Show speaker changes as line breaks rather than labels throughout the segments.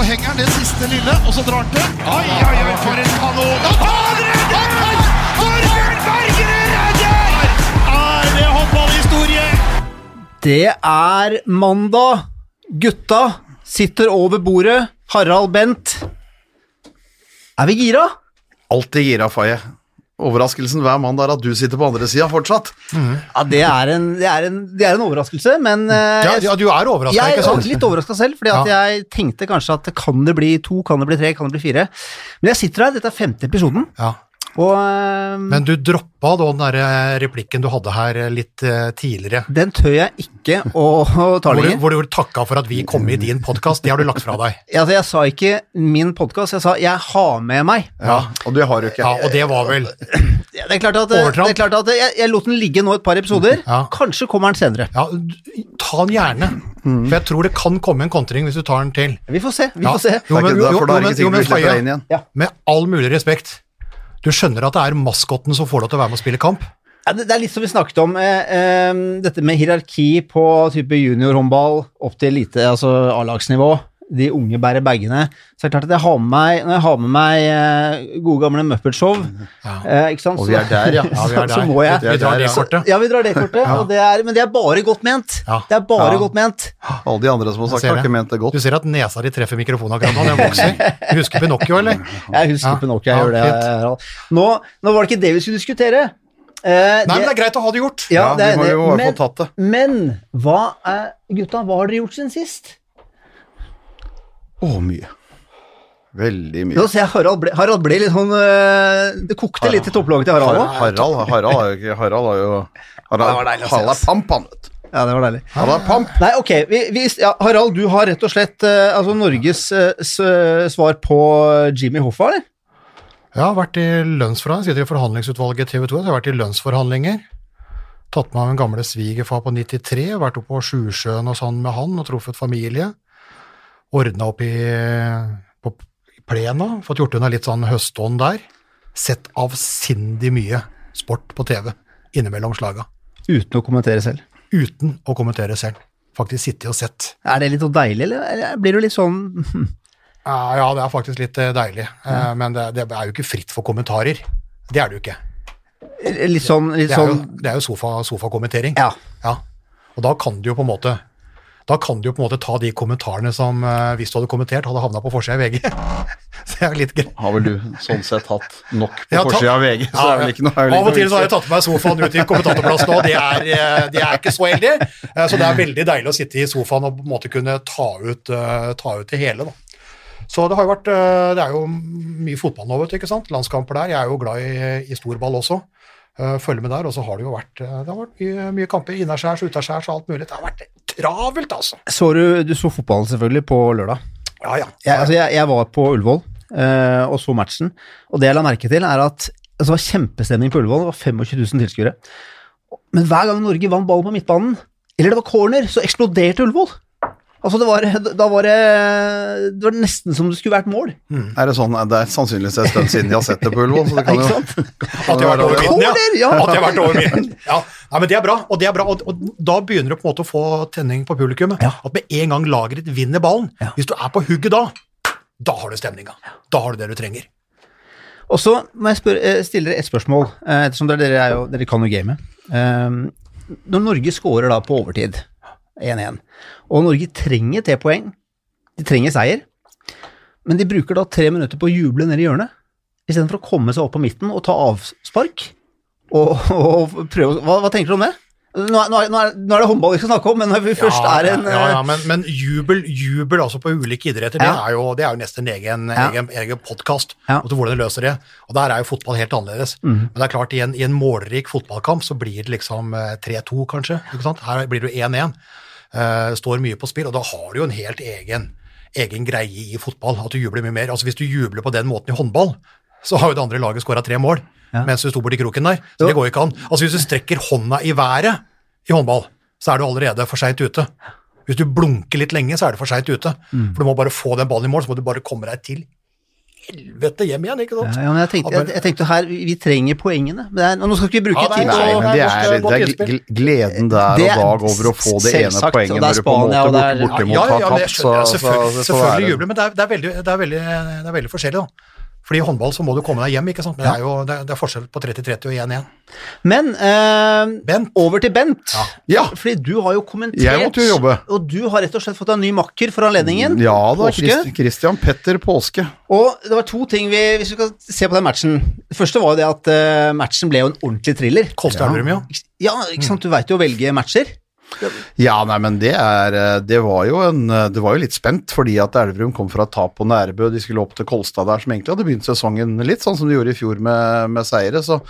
så henger han det siste lille, og så drar han til. Oi, oi, oi, for en kanon! Han redder! Torbjørn Bergerud redder! Er det håndballhistorie?
Det er mandag. Gutta sitter over bordet. Harald Bent. Er vi gira?
Alltid gira, Faye. Overraskelsen hver mandag er at du sitter på andre sida fortsatt.
Ja, det er en, det er en, det er en overraskelse, men eh,
Ja, ja, du er overraska,
jeg er litt overraska selv, fordi at jeg tenkte kanskje at kan det bli to, kan det bli tre, kan det bli fire. Men jeg sitter her, dette er femte episoden,
Ja.
Og eh,
Men du droppa da den der eh, replikken du hadde her eh, litt eh, tidligere.
den tør jeg ikke å, å ta lenger.
hvor du takka for at vi kom i din podkast. Det har du lagt fra deg.
Altså, jeg sa ikke min podkast, jeg sa jeg har med meg.
Ja, Og det har du ikke.
Ja, Og det var vel
Ja, Det er klart at,
Overtramp.
det er klart at jeg, jeg lot den ligge nå et par episoder.
Ja.
Kanskje kommer den senere.
Ja, ta den gjerne. For jeg tror det kan komme en kontring hvis du tar den til.
Vi får se. vi
Ja.
får se.
Jo, men, jo, jo, men, jo, men Faye, med all mulig respekt, du skjønner at det er maskotten som får deg til å være med og spille kamp?
Ja, det, det er litt som vi snakket om, eh, eh, dette med hierarki på type juniorhåndball opp til elite, altså A-lagsnivå. De unge bærer bagene. Så det er klart at jeg har med meg, når jeg har med meg eh, gode gamle Muppet Show, eh, ikke?
Og vi er der, ja.
Ja, vi er
så, så må jeg
Vi drar det kortet.
Ja, vi drar det kortet, og det er, men det er bare godt ment.
Ja.
Det er bare
Ja.
godt ment.
Alle de andre som har sagt, har ikke ment det godt.
Du ser at nesa di treffer mikrofonen akkurat nå, den vokser. Du husker Pinocchio, eller?
Jeg husker
Ja.
Pinocchio, jeg
Ja,
gjør det. Nå, nå var det ikke det vi skulle diskutere. Eh,
Nei, men det er greit å ha det gjort.
Ja,
Ja,
det
vi må jo
men, få
tatt det.
Men hva er Gutta, hva har dere gjort siden sist?
Å, mye. Veldig mye.
Nå ser jeg Harald ble, Harald ble litt sånn øh, Det kokte litt i topplokket til Harald òg.
Harald, Harald har jo Harald har jo Harald, Harald er pamp, han, vet du.
Ja, det var deilig.
Harald er pamp.
Nei, ok. Vi, vi, ja, Harald, du har rett og slett øh, altså Norges s- svar på Jimmy Hoffa, eller?
Jeg har vært i lønnsforhandling, sitter i forhandlingsutvalget TV 2, så jeg har vært i lønnsforhandlinger. Tatt med meg min gamle svigerfar på 93, vært oppe på Sjusjøen og sånn med han og truffet familie. Ordna opp i, på plena, fått gjort unna litt sånn høstånd der. Sett avsindig mye sport på TV innimellom slaga.
Uten å kommentere selv.
Uten å kommentere selv. Faktisk sittet og sett.
Er det litt så deilig, eller? blir du litt sånn
Ja, ja, det er faktisk litt eh, deilig. Eh, Men det, det er jo ikke fritt for kommentarer. Det er det jo ikke.
Litt sånn, litt
Det er jo,
sånn
det er jo sofa, sofakommentering.
Ja.
Ja. Og da kan du jo på en måte da kan du jo på en måte ta de kommentarene som eh, hvis du hadde kommentert, hadde havna på forsida i VG. Så det er litt greit.
Har vel du sånn sett hatt nok på forsida av VG, så
Ja,
er vel ikke noe
Av og til så har jeg tatt med meg sofaen ut i kommentatorplassen, òg, det er, eh, det er ikke så heldig. Eh, Så det er veldig deilig å sitte i sofaen og på en måte kunne ta ut, ta ut det hele. Da. Så det har jo vært Det er jo mye fotball nå, vet du, ikke sant. Landskamper der. Jeg er jo glad i, i storball også. Følger med der. Og så har det jo vært, det har vært mye, mye kamper innaskjærs, utaskjærs og alt mulig. Det har vært travelt, altså.
Så du, du så fotballen selvfølgelig på lørdag.
Ja, ja.
Jeg, altså jeg, jeg var på Ullevål eh, og så matchen, og det jeg la merke til, er at altså, det var kjempestemning på Ullevål. Det var 25 000 tilskuere. Men hver gang Norge vant ballen på midtbanen, eller det var corner, så eksploderte Ullevål. Altså, det var, da var det, det var nesten som det skulle vært mål.
Er det sånn, det er sannsynligvis en stund siden de har sett det på Ullevål, så det kan
Ikke
jo
sant?
At de har vært over midten, ja.
Ja.
At de har vært over midten. Ja. ja. men det er bra, og, det er bra, og, og da begynner du på en måte å få tenning på publikummet.
Ja.
At med en gang laget vinner ballen,
Ja.
hvis du er på hugget da, da har du stemninga. Da har du det du trenger.
Og så må jeg spørre, eh, stille dere et spørsmål, eh, ettersom dere, er jo, dere kan jo gamet. Um, når Norge scorer da på overtid, 1-1, og Norge trenger tre poeng, de trenger seier, men de bruker da tre minutter på å juble nede i hjørnet, istedenfor å komme seg opp på midten og ta avspark, og, og prøve hva, hva tenker du om det? Nå nå, er, nå, er, nå er det håndball vi skal snakke om, men når vi først er en
ja, ja,
eh,
men, men jubel, jubel altså på ulike idretter, det, er jo, det er jo nesten en egen,
Ja.
egen, egen podkast.
Ja.
Hvordan de løser det. Og der er jo fotball helt annerledes.
Mm.
Men det er klart, i en, i en målrik fotballkamp så blir det liksom eh, 3-2, kanskje. Ikke sant? Her blir det 1-1. Eh, står mye på spill, og da har du jo en helt egen, egen greie i fotball. At du jubler mye mer. Altså Hvis du jubler på den måten i håndball, så har jo det andre laget skåra tre mål.
Ja.
Mens du sto borti kroken der. Så det går ikke an. Altså Hvis du strekker hånda i været i håndball, så er du allerede for seint ute. Hvis du blunker litt lenge, så er du for seint ute. For du må bare få den ballen i mål, så må du bare komme deg til helvete hjem igjen, ikke sant?
Ja, ja, men jeg tenkte, jeg, jeg tenkte her, vi, vi trenger poengene. Men det er, nå skal ikke vi bruke
Ja, nei,
tid
Nei,
på
men
det
det
er
det er gleden der og dag over å få det ene poenget
det er
når du på en måte
det er-
bortimot
ja, ja,
har
ja,
tapt. så- så-
Selvfølgelig,
så
jubler, men det er, det, er veldig, det, er veldig, det er veldig forskjellig, da. Fordi i håndball så må du komme deg hjem, ikke sant. Men det er jo det er, det er forskjell på 30-30 og 1-1.
Men eh,
Bent.
over til Bent.
Ja.
Fordi du har jo kommentert,
Jeg måtte jo jobbe.
og du har rett og slett fått en ny makker for anledningen.
Ja da. Christ, Christian Petter Påske.
Og det var to ting vi, hvis vi skal se på den matchen. Det første var jo det at eh, matchen ble jo en ordentlig thriller.
Kolstad ja.
Ja, ikke sant, du veit jo å velge matcher.
Ja, nei, men det er eh, Det var jo en eh, Det var jo litt spent, fordi at Elverum kom fra tap på Nærbø. De skulle opp til Kolstad der, som egentlig hadde begynt sesongen litt sånn som de gjorde i fjor med, med seire. Så,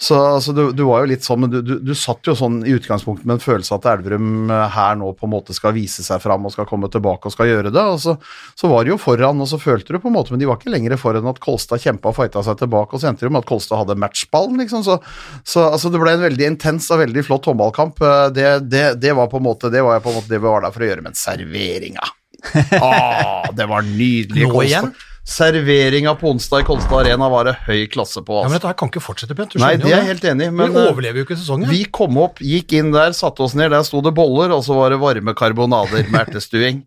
så altså, du, du var jo litt sånn, men du, du, du satt jo sånn i utgangspunktet med en følelse at Elverum eh, her nå på en måte skal vise seg fram og skal komme tilbake og skal gjøre det. Og så, så var de jo foran, og så følte du på en måte, men de var ikke lenger foran at Kolstad kjempa og fighta seg tilbake, og så endte det med at Kolstad hadde matchballen, liksom. Så, så altså, det ble en veldig intens og veldig flott håndballkamp. Det, det, det var på en måte det var jeg på en måte det vi var der for å gjøre, men serveringa ah, Det var nydelig.
Nå igjen?
Serveringa på onsdag i Kolstad Arena var det høy klasse på.
ja. Men
Altså.
dette her kan ikke fortsette, Bent. Du
Nei, det er jeg helt enig men
Vi
eh,
overlever jo ikke sesongen.
vi kom opp, gikk inn der, satte oss ned, der sto det boller, og så var det varme karbonader med ertestuing.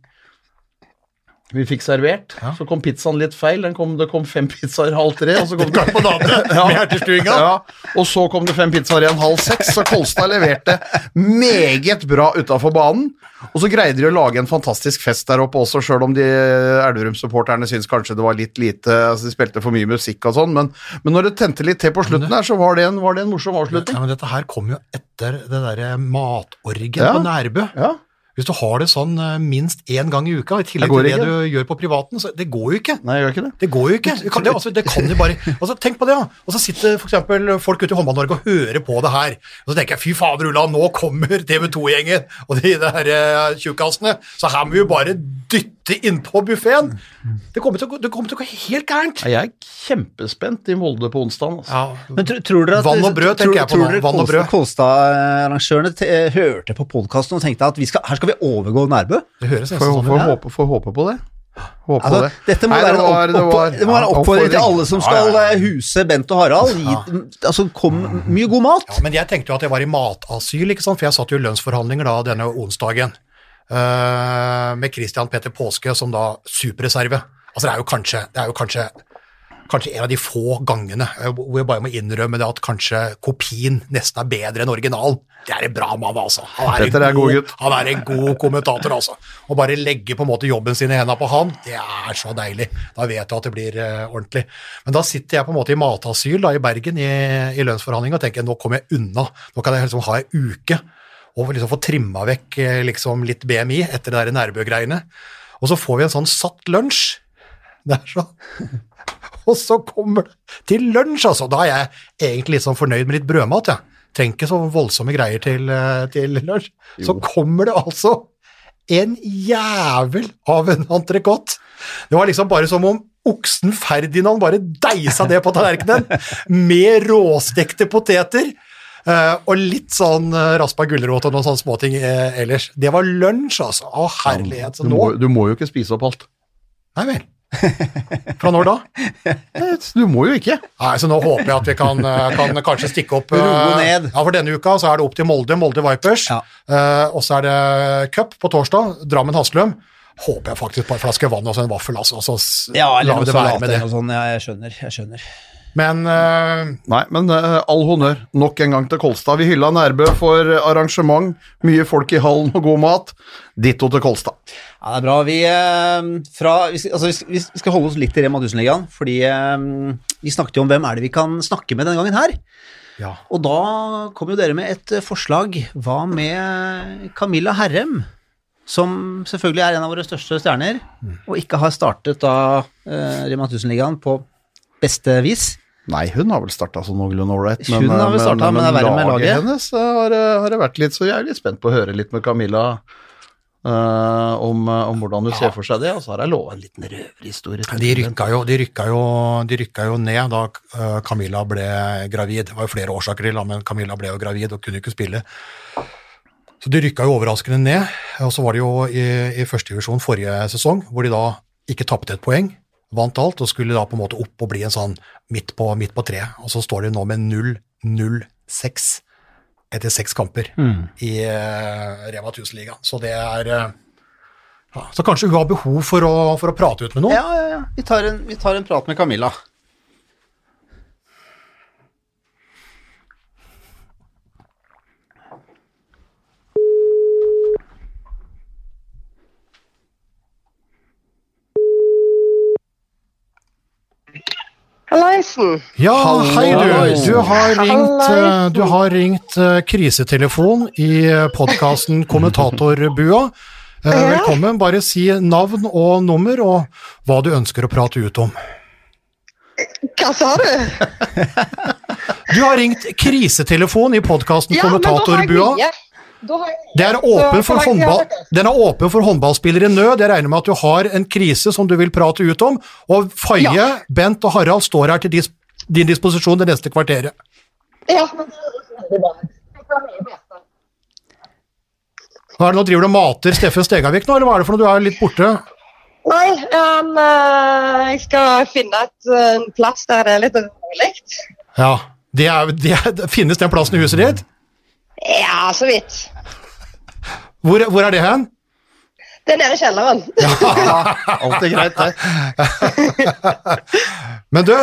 Vi fikk servert, så kom pizzaen litt feil, Den kom, det kom fem pizzaer halv tre, og så kom det
Karbonade med
ja, og så kom det fem pizzaer igjen halv seks, så Kolstad leverte meget bra utafor banen. Og så greide de å lage en fantastisk fest der oppe også, sjøl om de Elverum-supporterne syns kanskje det var litt lite altså De spilte for mye musikk og sånn, men, men når det tente litt til på slutten her, så var det en, var det en morsom avslutning.
Ja, men dette her kom jo etter det derre matorgen
Ja.
på Nærbø.
Ja.
Hvis du har det sånn eh, minst én gang i uka, i tillegg til det du gjør på privaten, så det går jo ikke.
Nei, gjør ikke det?
Det går jo ikke. Det kan, det, altså, det kan jo bare altså, Tenk på det, da. Og så sitter eksempel folk ute i Håndball-Norge og hører på det her. Og så tenker jeg fy fader, Ulla, nå kommer TV 2-gjengen og de der uh, tjukkasene. Så her må vi jo bare dytte innpå buffeen. Det kommer til å gå- helt gærent.
Ja, Jeg er kjempespent i Molde på onsdag. Altså.
Ja,
tror at,
Vann og brød, tenker jeg på
tror,
nå. Vann og brød.
Kolstad- Kolstad-arrangørene te- eh, hørte på podkasten og tenkte at vi skal, her skal vi overgå Nærbø?
det høres nesten
Får
sånn
får håpe, får håpe på det. Håpe
Altså,
på det.
dette må
Nei,
være en
det var-
opp,
det
opp, være
ja,
oppfordring til alle som skal
ja, ja.
eh, huse Bent og Harald. Gi, altså, kom mye god mat.
Ja, men jeg tenkte jo at jeg var i matasyl, ikke sant? for jeg satt jo i lønnsforhandlinger da denne onsdagen uh, med Christian Petter Påske som da superreserve. Altså det er jo kanskje, det er jo kanskje, kanskje en av de få gangene eh, hvor jeg bare må innrømme det at kanskje kopien nesten er bedre enn originalen. Det er en bra mann, altså. Han er,
Petter
en
er god
god,
gutt.
han er en god kommentator, altså. Å bare legge på en måte jobben sin i hendene på han, det er så deilig. Da vet du at det blir uh, ordentlig. Men da sitter jeg på en måte i matasyl da, i Bergen i, i lønnsforhandling og tenker nå kommer jeg unna. Nå kan jeg liksom ha ei uke og liksom få trimma vekk eh, liksom litt BMI etter det der Nærbø-greiene. Og så får vi en sånn satt lunsj. Det er sånn. Og så kommer det til lunsj, altså. Da er jeg egentlig litt sånn fornøyd med litt brødmat, jeg. Trenger ikke så voldsomme greier til, eh, til lunsj. Så kommer det altså en jævel av en entrecôte. Det var liksom bare som om oksen Ferdinand bare deisa det på tallerkenen, med råstekte poteter. eh, og litt sånn uh, raspa gulrot og noen sånne småting uh, ellers. Det var lunsj, altså. Å, herlighet. Så
Du må, du må jo ikke spise opp alt.
Nei vel. Fra når da?
Du må jo ikke.
Nei, så nå håper jeg at vi kan, eh, kan kanskje stikke opp eh,
Roe ned.
Ja, for denne uka så er det opp til Molde, Molde Vipers.
Ja.
Eh, og så er det cup på torsdag, Drammen Haslum. Håper jeg faktisk på en flaske vann og så en vaffel, altså. Så
Ja, eller noe salat eller noe sånt. Ja, jeg skjønner. Jeg skjønner.
Men uh,
Nei, men uh, all honnør nok en gang til Kolstad. Vi hylla Nærbø for arrangement, mye folk i hallen og god mat. Ditto til Kolstad.
Ja, det er bra. Vi, eh, fra, vi, skal, altså, vi skal- holde oss litt i Rema 1000-ligaen, fordi eh, vi snakket jo om hvem er det vi kan snakke med denne gangen her.
ja.
Og da kom jo dere med et eh, forslag. Hva med Camilla Herrem? Som selvfølgelig er en av våre største stjerner, og ikke har startet da eh, Rema 1000-ligaen på beste vis.
Nei, hun har vel starta sånn noenlunde ålreit.
Vel startet, men det er verre laget.
hennes har, har det vært litt, så jeg er litt spent på å høre litt med Camilla eh, om, eh, om hvordan du ser for seg det. Og så har jeg lova en liten røverhistorie.
De
den.
rykka, jo, de, rykka jo, de rykka jo ned da eh, Camilla ble gravid. Det var jo flere årsaker til, men Camilla ble jo gravid og kunne ikke spille. Så de rykka jo overraskende ned. Og så var det jo i, i første divisjon forrige sesong, hvor de da ikke tapte et poeng. vant alt, og skulle da på en måte opp og bli en sånn midt på, midt på treet. Og så står de nå med 0-0-6 etter seks kamper i eh, Rema 1000-ligaen. Så det er eh, ja, Så kanskje hun har behov for å, for å prate ut med noen?
Ja, ja, ja. Vi tar en, vi tar en prat med Camilla.
Hallaisen.
Ja, hei du. Du har ringt, eh, du har ringt eh, krisetelefon i podkasten Kommentatorbua. Eh, Velkommen. Bare si navn og nummer, og hva du ønsker å prate ut om.
Hva sa du?
Du har ringt krisetelefon i podkasten
Ja,
Kommentatorbua.
mye.
Er håndball, den er åpen for håndballspillere i nød. Jeg regner med at du har en krise som du vil prate ut om. Og Faye,
Ja.
Bent og Harald står her til dis din disposisjon det neste kvarteret.
Ja, men det er.
Hva er det nå, Driver du og mater Steffen Stegavik nå, eller hva er det for noe? Du er litt borte.
Nei, um, jeg skal finne et, eh, en plass der det er litt rolig.
Ja, det er, det er, Finnes den plassen i huset ditt?
Ja, så vidt.
Hvor, hvor er det hen?
Det er nede i kjelleren.
Alt er greit, det.
Men du,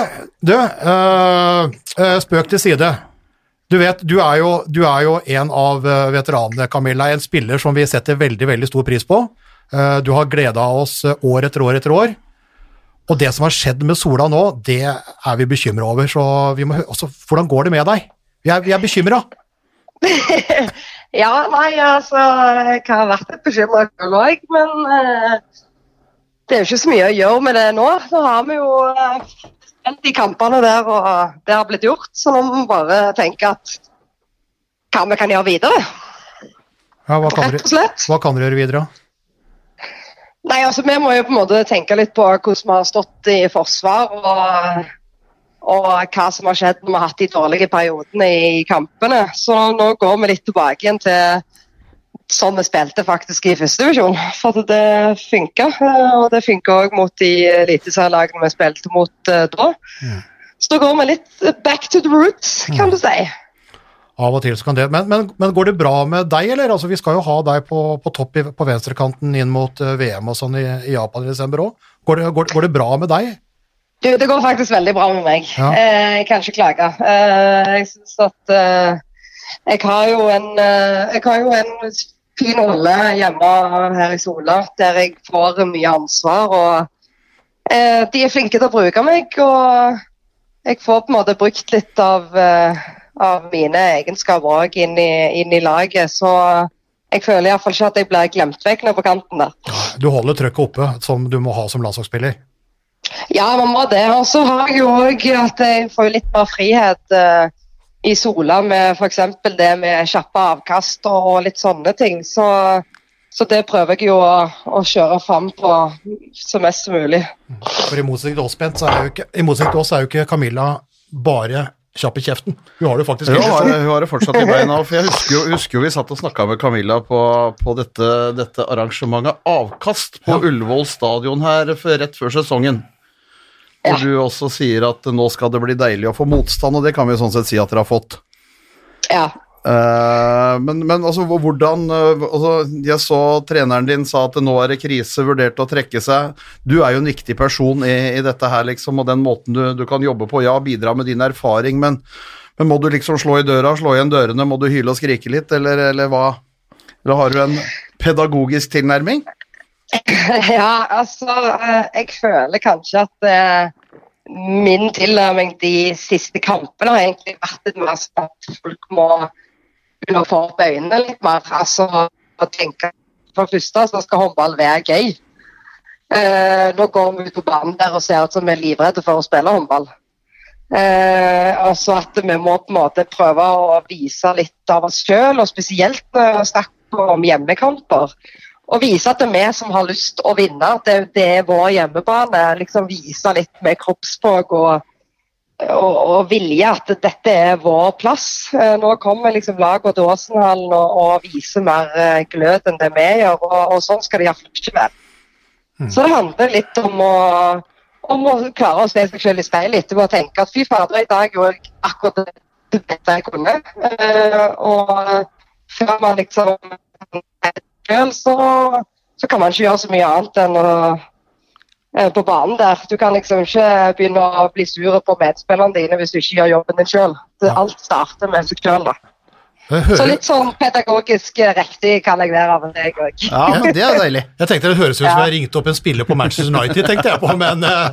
du øh, spøk til side. Du vet, du er jo, du er jo en av øh, veteranene, Camilla. En spiller som vi setter veldig veldig stor pris på. Uh, Du har gleda oss år etter år etter år. Og det som har skjedd med Sola nå, det er vi bekymra over. Så vi må høre, også, hvordan går det med deg? Vi er, vi er bekymra.
Ja, nei, altså, jeg har vært litt bekymra selv òg, men eh, det er jo ikke så mye å gjøre med det nå. Nå har vi jo spilt de kampene der, og det har blitt gjort, så nå må vi bare tenke at hva vi kan gjøre videre,
Ja, hva, kan
rett og slett.
hva kan dere gjøre videre?
Nei, altså, vi må jo på en måte tenke litt på hvordan vi har stått i forsvar, og, og hva som har skjedd når vi har hatt de dårlige periodene i kampene. Så nå går vi litt tilbake igjen til sånn vi spilte faktisk i første divisjon. For det funka, og det funka òg mot de eliteserielagene vi spilte mot da. da. Så da går vi litt back to the roots, kan du si.
Av og til så kan det, men, men, men går det bra med deg, eller? Altså, vi skal jo ha deg på, på topp i, på venstrekanten inn mot eh, VM og sånn i, i Japan i desember òg. Går, går, går det bra med deg?
Du, det går faktisk veldig bra med meg.
Ja.
Eh, jeg kan ikke klage. Eh, jeg synes at eh, jeg har jo en eh, jeg har jo en fin rolle hjemme her i Sola, der jeg får mye ansvar. og eh, De er flinke til å bruke meg, og jeg får på en måte brukt litt av, eh, av mine egenskaper òg inn, i- inn i laget. Så jeg føler iallfall ikke at jeg blir glemt vekk nå på kanten der.
Du holder trøkket oppe, som du må ha som landslagsspiller.
Ja, man må det. Og så har jeg jo òg at jeg får litt mer frihet eh, i Sola med f.eks. det med kjappe avkast og litt sånne ting. Så, så det prøver jeg jo å, å kjøre fram på så mest mulig.
For i motsetning til oss, Bent, så er jo ikke, er jo ikke Camilla bare kjapp i kjeften. Hun har det faktisk
har,
sånn.
hun har det fortsatt i beina. For jeg husker jo, husker jo vi satt og snakka med Camilla på, på dette, dette arrangementet Avkast på
Ja.
Ullevål stadion her for, rett før sesongen.
Ja.
Du også sier at nå skal det bli deilig å få motstand, og det kan vi sånn sett si at dere har fått.
Ja.
Eh, men, men altså, hvordan eh, altså, Jeg så treneren din sa at nå er det krise, vurderte å trekke seg. Du er jo en viktig person i, i dette her, liksom, og den måten du, du kan jobbe på. Ja, bidra med din erfaring, men, men må du liksom slå i døra, slå igjen dørene, må du hyle og skrike litt, eller, eller hva? Eller har du en pedagogisk tilnærming?
ja, altså eh, Jeg føler kanskje at eh, min tilnærming de siste kampene har egentlig vært et mer sånn at folk må begynne å få opp øynene litt mer. Altså å tenke For det første så skal håndball være gøy. Eh, nå går vi ut på banen der og ser ut som vi er livredde for å spille håndball. Eh, altså at vi må på en måte prøve å vise litt av oss sjøl, og spesielt når vi snakker om hjemmekamper. Og vise at det er vi som har lyst å vinne, at det, det er vår hjemmebane. liksom Vise litt med kroppsspråk og, og, og vilje at dette er vår plass. Eh, Nå kommer liksom laget til Åsenhallen og, og viser mer eh, glød enn det vi gjør, og, og sånn skal det iallfall ikke være. Så det handler litt om å om å klare å se seg selv i speilet etterpå og tenke at fy fader, i dag gjorde jeg akkurat det- beste jeg kunne. Eh, og før man liksom selv, så, så kan man ikke gjøre så mye annet enn å på banen der. Du kan liksom ikke begynne å bli sur på medspillerne dine hvis du ikke gjør jobben din sjøl. Alt starter med seg sjøl, da.
Jeg,
Så litt sånn pedagogisk riktig kan jeg være av deg òg.
Ja, men det er deilig.
jeg tenkte det høres ut som jeg ringte opp en spiller på Manchester United, tenkte jeg på, men eh,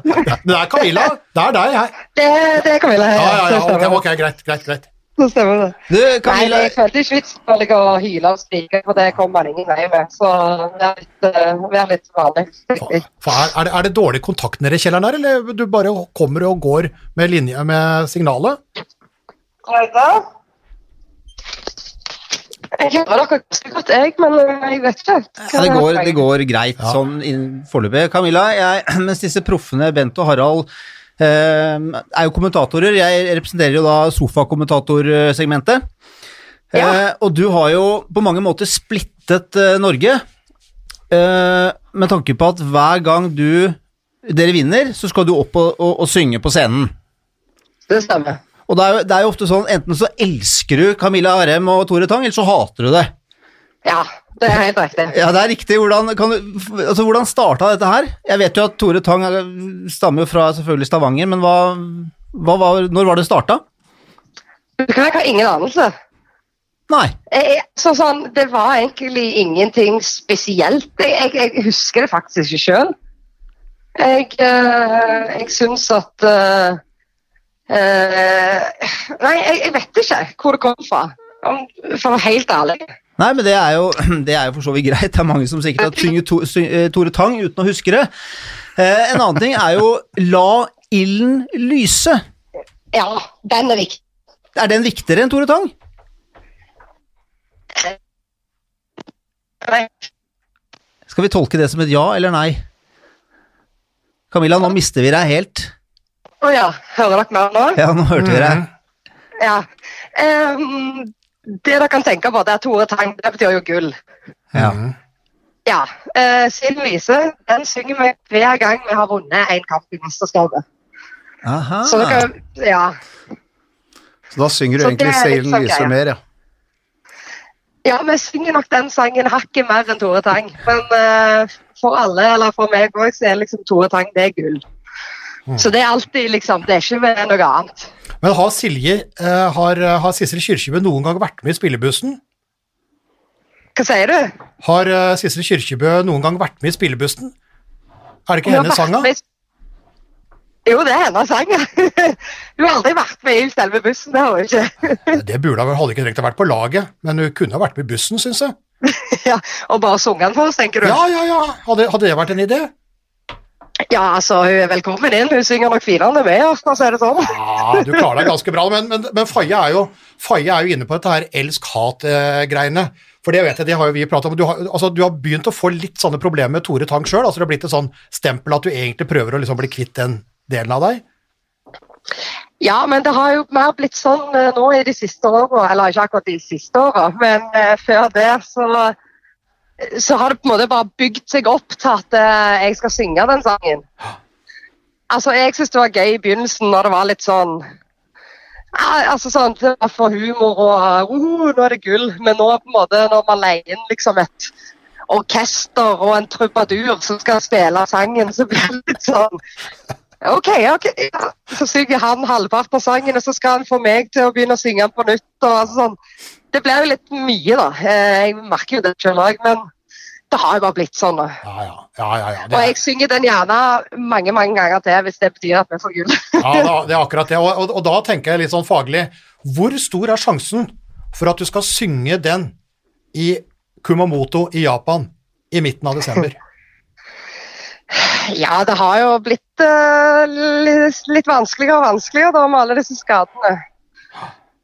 det er Camilla. Det er deg her.
Det, det er vi
Ja, ja, ja,
okay,
ok, ok, greit, greit, greit.
Så stemmer det.
Du,
Nei,
Camilla,
jeg følte ikke vits i å hyle og skrike, for det kommer man ingen vei med. Så vær litt, vær litt vanlig.
Er, er, det, er det dårlig kontakt nede i kjelleren der, eller du bare kommer og går med, linje, med signalet?
Oi, da. Jeg hører dere ganske godt, jeg, men eh, jeg vet ikke.
Ja, det, går, det går greit sånn inn- foreløpig. Camilla, jeg, mens disse proffene Bent og Harald eh, er jo kommentatorer, jeg representerer jo da sofakommentatorsegmentet.
Ja.
Eh, og du har jo på mange måter splittet eh, Norge, eh, med tanke på at hver gang du dere vinner, så skal du opp og, og, og synge på scenen.
Det stemmer.
Og det er, jo, det er jo ofte sånn, enten så elsker du Camilla Arem og Tore Tang, eller så hater du det.
Ja, det er helt riktig.
Ja, det er riktig. Hvordan, kan du, altså, hvordan starta dette her? Jeg vet jo at Tore Tang er- stammer jo fra selvfølgelig Stavanger, men hva, hva var, når var det starta?
Jeg ha ingen anelse.
Nei.
Jeg, så sånn, det var egentlig ingenting spesielt. Jeg, jeg, jeg husker det faktisk ikke sjøl. Jeg, øh, jeg syns at øh, øh, Nei, jeg, jeg vet ikke hvor det kom fra. Om- For å være helt ærlig.
Nei, men det er, jo, det er jo for så vidt greit. Det er mange som sikkert har synget to, eh, Tore Tang uten å huske det. Eh, en annen ting er jo La ilden lyse.
Ja, den er viktig.
Er den viktigere enn Tore Tang? Skal vi tolke det som et ja eller nei? Camilla, nå mister vi deg helt.
Å ja, hører dere meg nå?
Ja, nå hørte vi deg.
Ja. Ehm, det dere kan tenke på, det er Tore Tang. Det betyr jo gull.
Ja.
Ja. Uh, Silden Lise den synger vi hver gang vi har vunnet en kamp i mesterskapet.
Aha.
Så dere, ja.
Så da synger du
Så
egentlig
Lise
Seilen
sånn
lyser
greia.
mer, ja.
ja, vi synger nok den sangen hakket mer enn Tore Tang. Men uh, for alle, eller for meg òg, så er liksom Tore Tang det er gull. Så det er alltid liksom Det er ikke noe annet.
Men har Silje, eh, har, har Sissel Kyrkjebø noen gang vært med i spillebussen?
Hva sier du?
Har uh, Sissel Kyrkjebø noen gang vært med i spillebussen? Er det ikke hennes sang, da?
Jo, det er hennes sang. Hun har aldri vært med i selve bussen, det har hun ikke.
Det burde hun hadde ikke trengt å vært på laget, men hun kunne ha vært med i bussen, syns jeg.
ja, og bare sunget den for oss, tenker du?
Ja, ja, ja. Hadde, hadde det vært en idé?
Ja, altså, hun er velkommen inn. Hun synger nok finere enn meg, for å si det sånn.
Ja, du klarer deg ganske bra, men, men, men Faye, er jo, Faye er jo inne på dette her elsk-hat-greiene. For det vet jeg, det har jo vi pratet om. Du har, altså, du har begynt å få litt sånne problemer med Tore Tang sjøl. Altså, det har blitt et sånn stempel at du egentlig prøver å liksom bli kvitt den delen av deg.
Ja, men det har jo mer blitt sånn eh, nå i de siste åra, eller ikke akkurat de siste åra, men eh, før det så, så har det på en måte bare bygd seg opp til at eh, jeg skal synge den sangen. Altså, jeg syntes det var gøy i begynnelsen når det var litt sånn ja, altså sånn, Det var for humor og uh, nå er det gull, men nå på en måte når man leier inn liksom et orkester og en trubadur som skal spille sangen, så blir det litt sånn Ok, ok. Så synger han halvparten av sangen, og så skal han få meg til å begynne å synge den på nytt. og altså sånn. Det blir jo litt mye, da. Eh, Jeg merker jo det selv òg, men det har jo bare blitt sånn. da.
Ja, ja. ja, ja, ja.
Og
Det, er,
jeg synger den gjerne mange mange ganger til, hvis det betyr at vi får gull.
ja da, det er akkurat det. Og, og, og da tenker jeg litt sånn faglig Hvor stor er sjansen for at du skal synge den i Kumamoto i Japan i midten av desember?
Ja, det har jo blitt uh, litt, vanskeligere og vanskeligere da med alle disse skadene.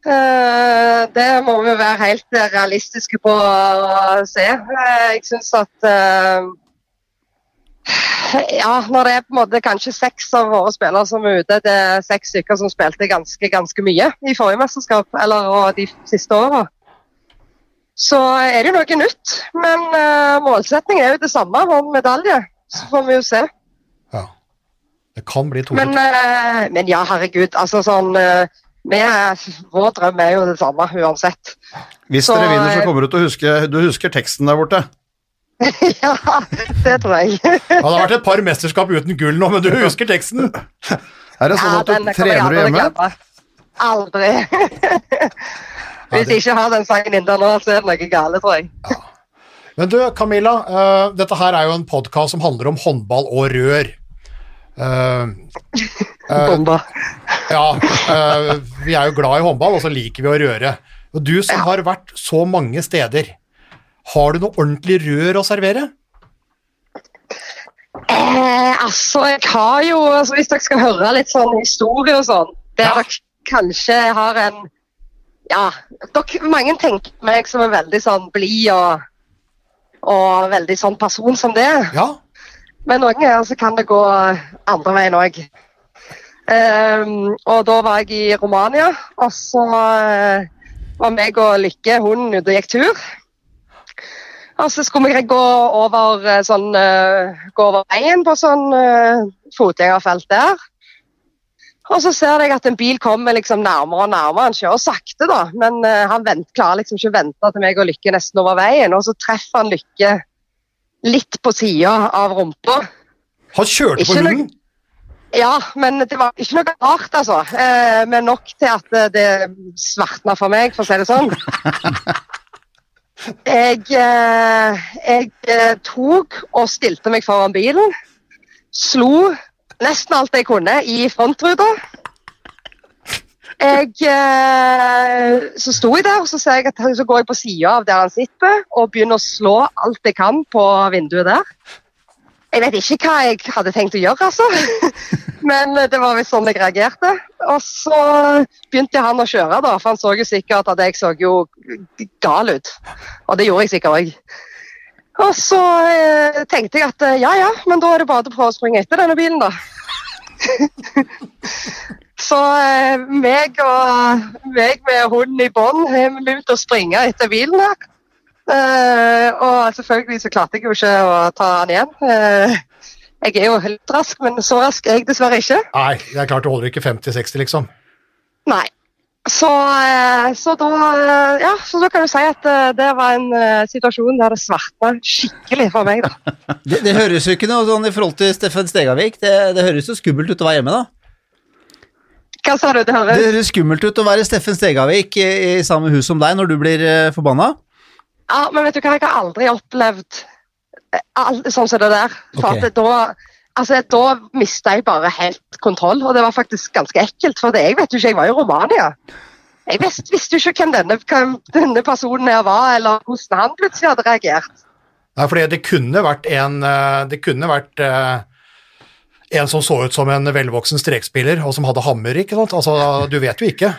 Uh, det må vi være helt realistiske på å se. Eh, jeg syns at Ja, når det er på en måte kanskje seks av våre spillere som er ute, det er seks stykker som spilte ganske, ganske mye i forrige mesterskap, eller og de siste åra. Så er det jo noe nytt, men uh, målsettingen er jo det samme, om medalje. Så får vi jo se.
Ja. Det kan bli to
Men, eh, men ja, herregud. Altså sånn er, Vår drøm er jo det samme uansett.
Hvis
Så,
dere vinner, så
eh,
kommer du til å huske Du husker teksten der borte.
ja, det tror jeg.
Det har vært et par mesterskap uten gull nå, men du husker teksten.
Er det sånn
Ja,
at du trener du hjemme?
Aldri. Hvis jeg ikke har den sangen inne nå, så er det noe galt, tror jeg.
Men du, Camilla, uh, dette her er jo en podkast som handler om håndball og rør. Uh,
Bomba.
ja, eh, vi er jo glad i håndball, og så liker vi å røre. Og du som har vært så mange steder, har du noe ordentlig rør å servere?
Eh, altså, jeg har jo altså, Hvis dere skal høre litt sånn historie og sånn, der
Ja.
dere kanskje har en Ja, dere, mange tenker meg som en veldig sånn blid og, og veldig sånn person som det.
Ja.
Men noen ganger så kan det gå andre veien òg. og da var jeg i Romania, og så eh, var meg og Lykke, hun, ute og gikk tur. Og så skulle vi gå over, eh, sånn, uh, gå over veien på sånn uh, fotgjengerfelt der. Og så ser jeg at en bil kommer liksom nærmere og nærmere. Han kjører sakte, da, men eh, han vent, klarer liksom ikke å vente til meg og Lykke nesten over veien. Og så treffer han Lykke litt på sida av rumpa.
Han kjørte
Ikke på
hunden.
Ja, men det var ikke noe rart, altså. Eh, men nok til at eh, det svartna for meg, for å si det sånn. Jeg, eh, jeg eh, tok og stilte meg foran bilen. Slo nesten alt jeg kunne i frontruta. Jeg, eh, så sto jeg der, og så, jeg at, så går jeg på sida av der han sitter, og begynner å slå alt jeg kan på vinduet der. Jeg vet ikke hva jeg hadde tenkt å gjøre, altså. Men det var visst sånn jeg reagerte. Og så begynte han å kjøre, da, for han så jo sikkert at jeg så jo gal ut. Og det gjorde jeg sikkert òg. Og så eh, tenkte jeg at eh, ja ja, men da er det bare på å springe etter denne bilen, da. så eh, meg og meg med hunden i bånd har vi begynt å springe etter bilen her. Eh, og selvfølgelig så klarte jeg jo ikke å ta den igjen. Eh, jeg er jo helt rask, men så rask er jeg dessverre ikke.
Nei, det er klart du holder ikke 50-60, liksom.
Nei. Så, eh, så, da, eh, ja, så da kan du si at eh, det var en situasjon der det svartna skikkelig for meg. da.
Det, det høres jo ikke noe sånn i forhold til Steffen Stegavik. Det, det høres jo skummelt ut å være hjemme, da.
Hva sa du? Det høres
Det
høres
skummelt ut å være Steffen Stegavik i, i samme hus som deg når du blir eh, forbanna.
Ja, men vet du hva, jeg har aldri opplevd all, sånn som det der. For
okay.
at da, altså, da mista jeg bare helt kontroll, og det var faktisk ganske ekkelt. For det, jeg vet jo ikke, jeg var i Romania. Jeg visste, visste jo ikke hvem denne, hvem denne personen her var, eller hvordan han plutselig hadde reagert.
Nei, fordi det kunne vært en eh, Det kunne vært eh, en som så ut som en velvoksen strekspiller, og som hadde hammer, ikke sant? Altså, du vet jo ikke.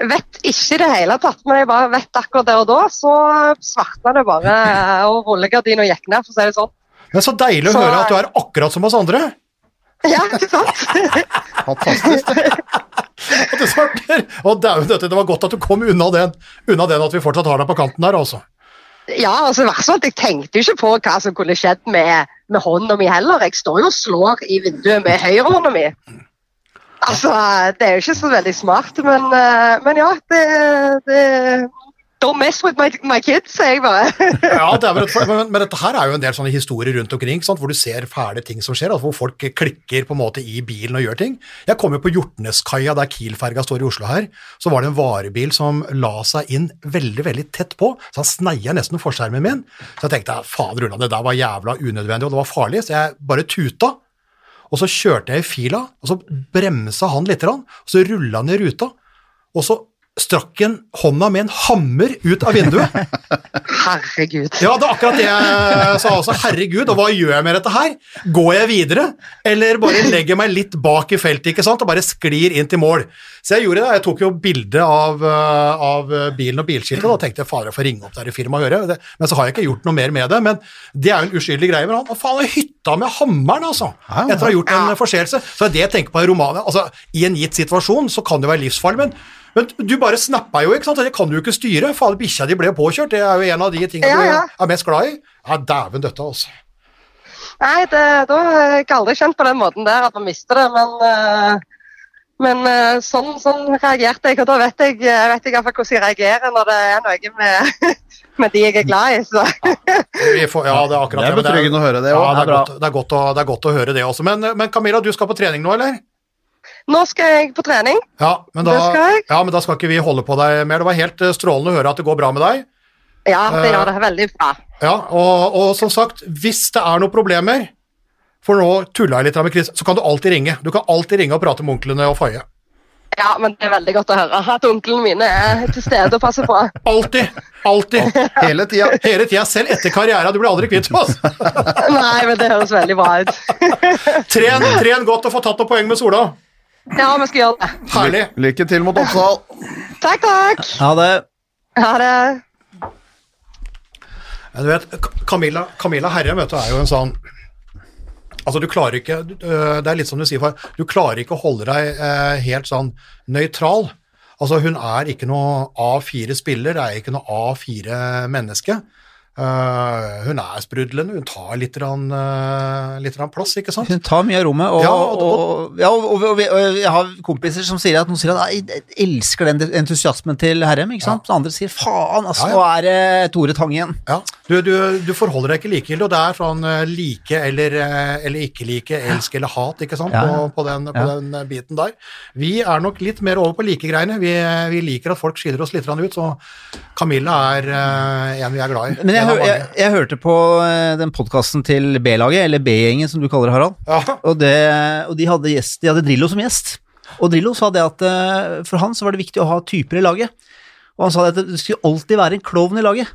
Vet ikke i det hele tatt, men jeg bare vet akkurat der og da, så svartna det bare, eh, og rullegardina gikk ned, for å si det sånn.
Men så deilig å
Så-
høre at du er akkurat som oss andre.
Ja, ikke sant?
Fantastisk. det.
At du svarter. Og døtte, det var godt at du kom unna den, unna den at vi fortsatt har deg på kanten der, altså.
Ja, altså, vær sånn at jeg tenkte jo ikke på hva som kunne skjedd med, med hånda mi heller. Jeg står jo og slår i vinduet med høyrehånda mi. Altså, det er jo ikke så veldig smart, men, eh, men ja, det, det Don't mess with my, my kids, sier jeg bare.
Ja, det vel men, men dette her er jo en del sånne historier rundt omkring, sant? hvor du ser fæle ting som skjer, altså hvor folk klikker på en måte i bilen og gjør ting. Jeg kom jo på Hjortneskaia, der Kiel-ferga står i Oslo her, så var det en varebil som la seg inn veldig, veldig tett på, så han sneia nesten forskjermen min. Så jeg tenkte, fader unna, det der var jævla unødvendig, og det var farlig, så jeg bare tuta. Og så kjørte jeg i fila, og så bremsa han litt, og så rulla han i ruta, og så strakk han hånda med en hammer ut av vinduet.
Herregud.
Ja, det er akkurat det jeg sa også. Herregud, og hva gjør jeg med dette her? Går jeg videre, eller bare legger meg litt bak i feltet ikke sant, og bare sklir inn til mål? Så jeg gjorde det. Jeg tok jo bilde av, eh, av bilen og bilskiltet, og da tenkte jeg fader, jeg får ringe opp der i firmaet og gjøre det. Men så har jeg ikke gjort noe mer med det. Men det er jo en uskyldig greie. Men han faen har hytta med hammeren, altså?
Ja.
Etter å ha gjort en forseelse. Så det jeg tenker på i romanen altså, I en gitt situasjon så kan det være livsfarlig, men men du bare snappa jo, ikke sant? Det kan du jo ikke styre. Fader, bikkja di ble påkjørt. Det er jo en av de tingene
Ja, ja.
du er mest glad i. Ja, dæven døtta, altså.
Nei, det, da har jeg aldri kjent på den måten der at man mister det, men, eh, men eh, sånn, sånn reagerte jeg. Og da vet jeg, jeg vet jeg hvordan jeg reagerer når det er noe med, med de jeg er glad i. Så.
Ja, får, ja, det er akkurat
Det er betryggende å høre det
Ja, det det, det er godt å høre det også. Men, men Camilla, du skal på trening nå, eller?
Nå skal jeg på trening.
Ja men, da,
skal
ja, men da skal ikke vi holde på deg mer. Det var helt eh, strålende å høre at det går bra med deg.
Ja, det
Eh.
gjør det veldig bra.
Ja, og, og som sagt, hvis det er noen problemer, for nå tulla jeg litt med Chris, så kan du alltid ringe. Du kan alltid ringe og prate med onklene og Faye.
Ja, men det er veldig godt å høre at onklene mine er til stede og passer på.
Alltid! Alltid!
Hele tida.
Hele tida, selv etter karriera. Du blir aldri kvitt oss.
Nei, men det høres veldig bra ut.
Tren, tren godt og få tatt noen poeng med Sola.
Ja, vi skal gjøre det.
Herlig.
Lykke til mot Oppsal.
Takk, takk.
Ha det.
Ha det.
Men du vet, Camilla, Camilla Herre vet du, er jo en sånn Altså, du klarer ikke Det er litt som du sier, far. Du klarer ikke å holde deg eh, helt sånn nøytral. Altså, hun er ikke noe A4-spiller, det er ikke noe A4-menneske. Eh, hun er sprudlende, hun tar litt, rann, uh, litt grann plass, ikke sant?
Hun tar mye av rommet, og,
Ja,
og,
og-
ja, og, jeg har kompiser som sier at noen sier at jeg elsker den entusiasmen til Herrem, ikke sant? Andre sier faen, altså,
Ja, ja.
nå er det Tore Tang igjen.
Ja, du, du, du forholder deg ikke likegyldig, og det er sånn eh, like eller, eh, eller ikke like, elsk eller hat, ikke sant,
Ja, ja.
På, på, den, på
Ja.
den eh, biten der. Vi er nok litt mer over på likegreiene. Vi, vi liker at folk skiller oss litt ut, så Camilla er uh, en vi er glad i.
Men jeg, Jeg, jeg hørte på eh, den podkasten til B-laget, eller B-gjengen som du kaller det, Harald,
Ja,
og, det, og de, hadde gjest, de hadde Drillo som gjest. Og Drillo sa det at eh, for han så var det viktig å ha typer i laget. Og han sa det at det skulle alltid være en klovn i laget.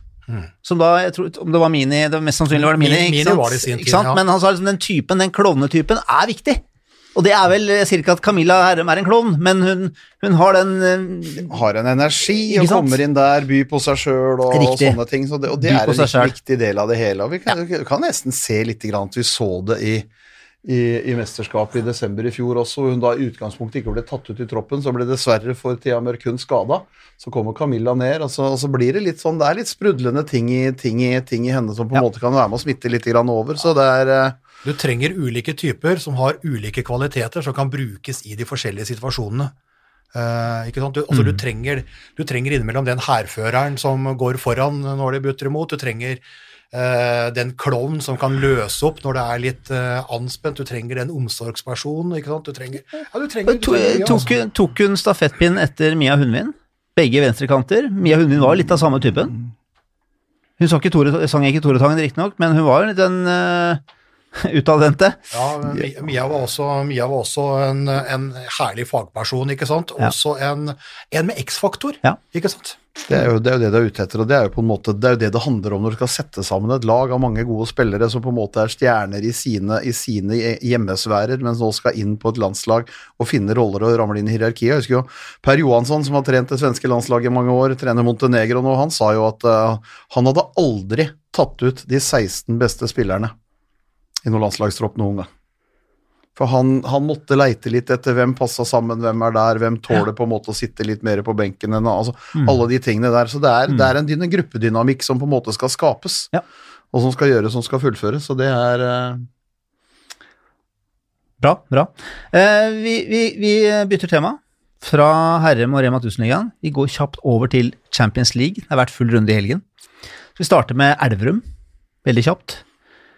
Som da, jeg tror, om det var Mini, det var mest sannsynlig var det Mini,
Mini-
ikke
Mini
sant?
var det sin tid, ja.
Men han sa liksom den typen, den klovnetypen, er viktig. Og det er vel, jeg sier ikke at Camilla Herrem er en klovn, men hun, hun har den uh,
Har en energi og kommer inn der, byr på seg sjøl og, og sånne ting. Så det, og det
By
er en viktig del av det hele. Og vi kan, ja. kan nesten se litt grann at vi så det i, i, i mesterskapet i desember i fjor også, hvor hun da i utgangspunktet ikke ble tatt ut i troppen. Så ble dessverre for Thea Mørkund skada. Så kommer Camilla ned, og så, og så blir det litt sånn Det er litt sprudlende ting i, ting i, ting i henne som på en
Ja.
måte kan være med å smitte litt grann over. Så det er eh,
Du trenger ulike typer som har ulike kvaliteter som kan brukes i de forskjellige situasjonene. Uh, ikke sant? Du, altså,
Mm.
du, trenger, du trenger innimellom den hærføreren som går foran når de butter imot. Du trenger uh, den klovnen som kan løse opp når det er litt uh, anspent. Du trenger den omsorgspersonen. ikke sant? Du trenger, ja, du trenger,
To,
trenger
tok,
altså.
hun- tok hun stafettpinnen etter Mia Hundvin? Begge venstrekanter. Mia Hundvin var litt av samme typen. Hun sang ikke Tore, sang ikke Tore Tangen, riktignok, men hun var jo litt den uh, utadvendte.
Ja, Mia var også, Mia var også en, en herlig fagperson, ikke sant?
Ja.
Også en, en med X-faktor,
Ja.
ikke sant?
Det er, jo, det er jo det du er ute etter, og det er jo på en måte det er jo det det handler om når du skal sette sammen et lag av mange gode spillere som på en måte er stjerner i sine, i sine hjemmesfærer, men nå skal inn på et landslag og finne roller og ramle inn i hierarkiet. Jeg husker jo Per Johansson, som har trent det svenske landslaget i mange år, trener Montenegro nå, han sa jo at uh, han hadde aldri tatt ut de 16 beste spillerne i noen landslagstropp noen gang. For han, han måtte leite litt etter hvem passa sammen, hvem er der, hvem tåler på en måte å sitte litt mer på benken enn altså, Alle de tingene der. Så det er, det er en en, gruppedynamikk som på en måte skal skapes,
Ja.
og som skal gjøres, som skal fullføres. Så det er eh,
Bra, bra. Eh, vi, vi, vi bytter tema. Fra Herrem og Rema 1000-ligaen. Vi går kjapt over til Champions League. Det har vært full runde i helgen. Så vi starter med Elverum. Veldig kjapt.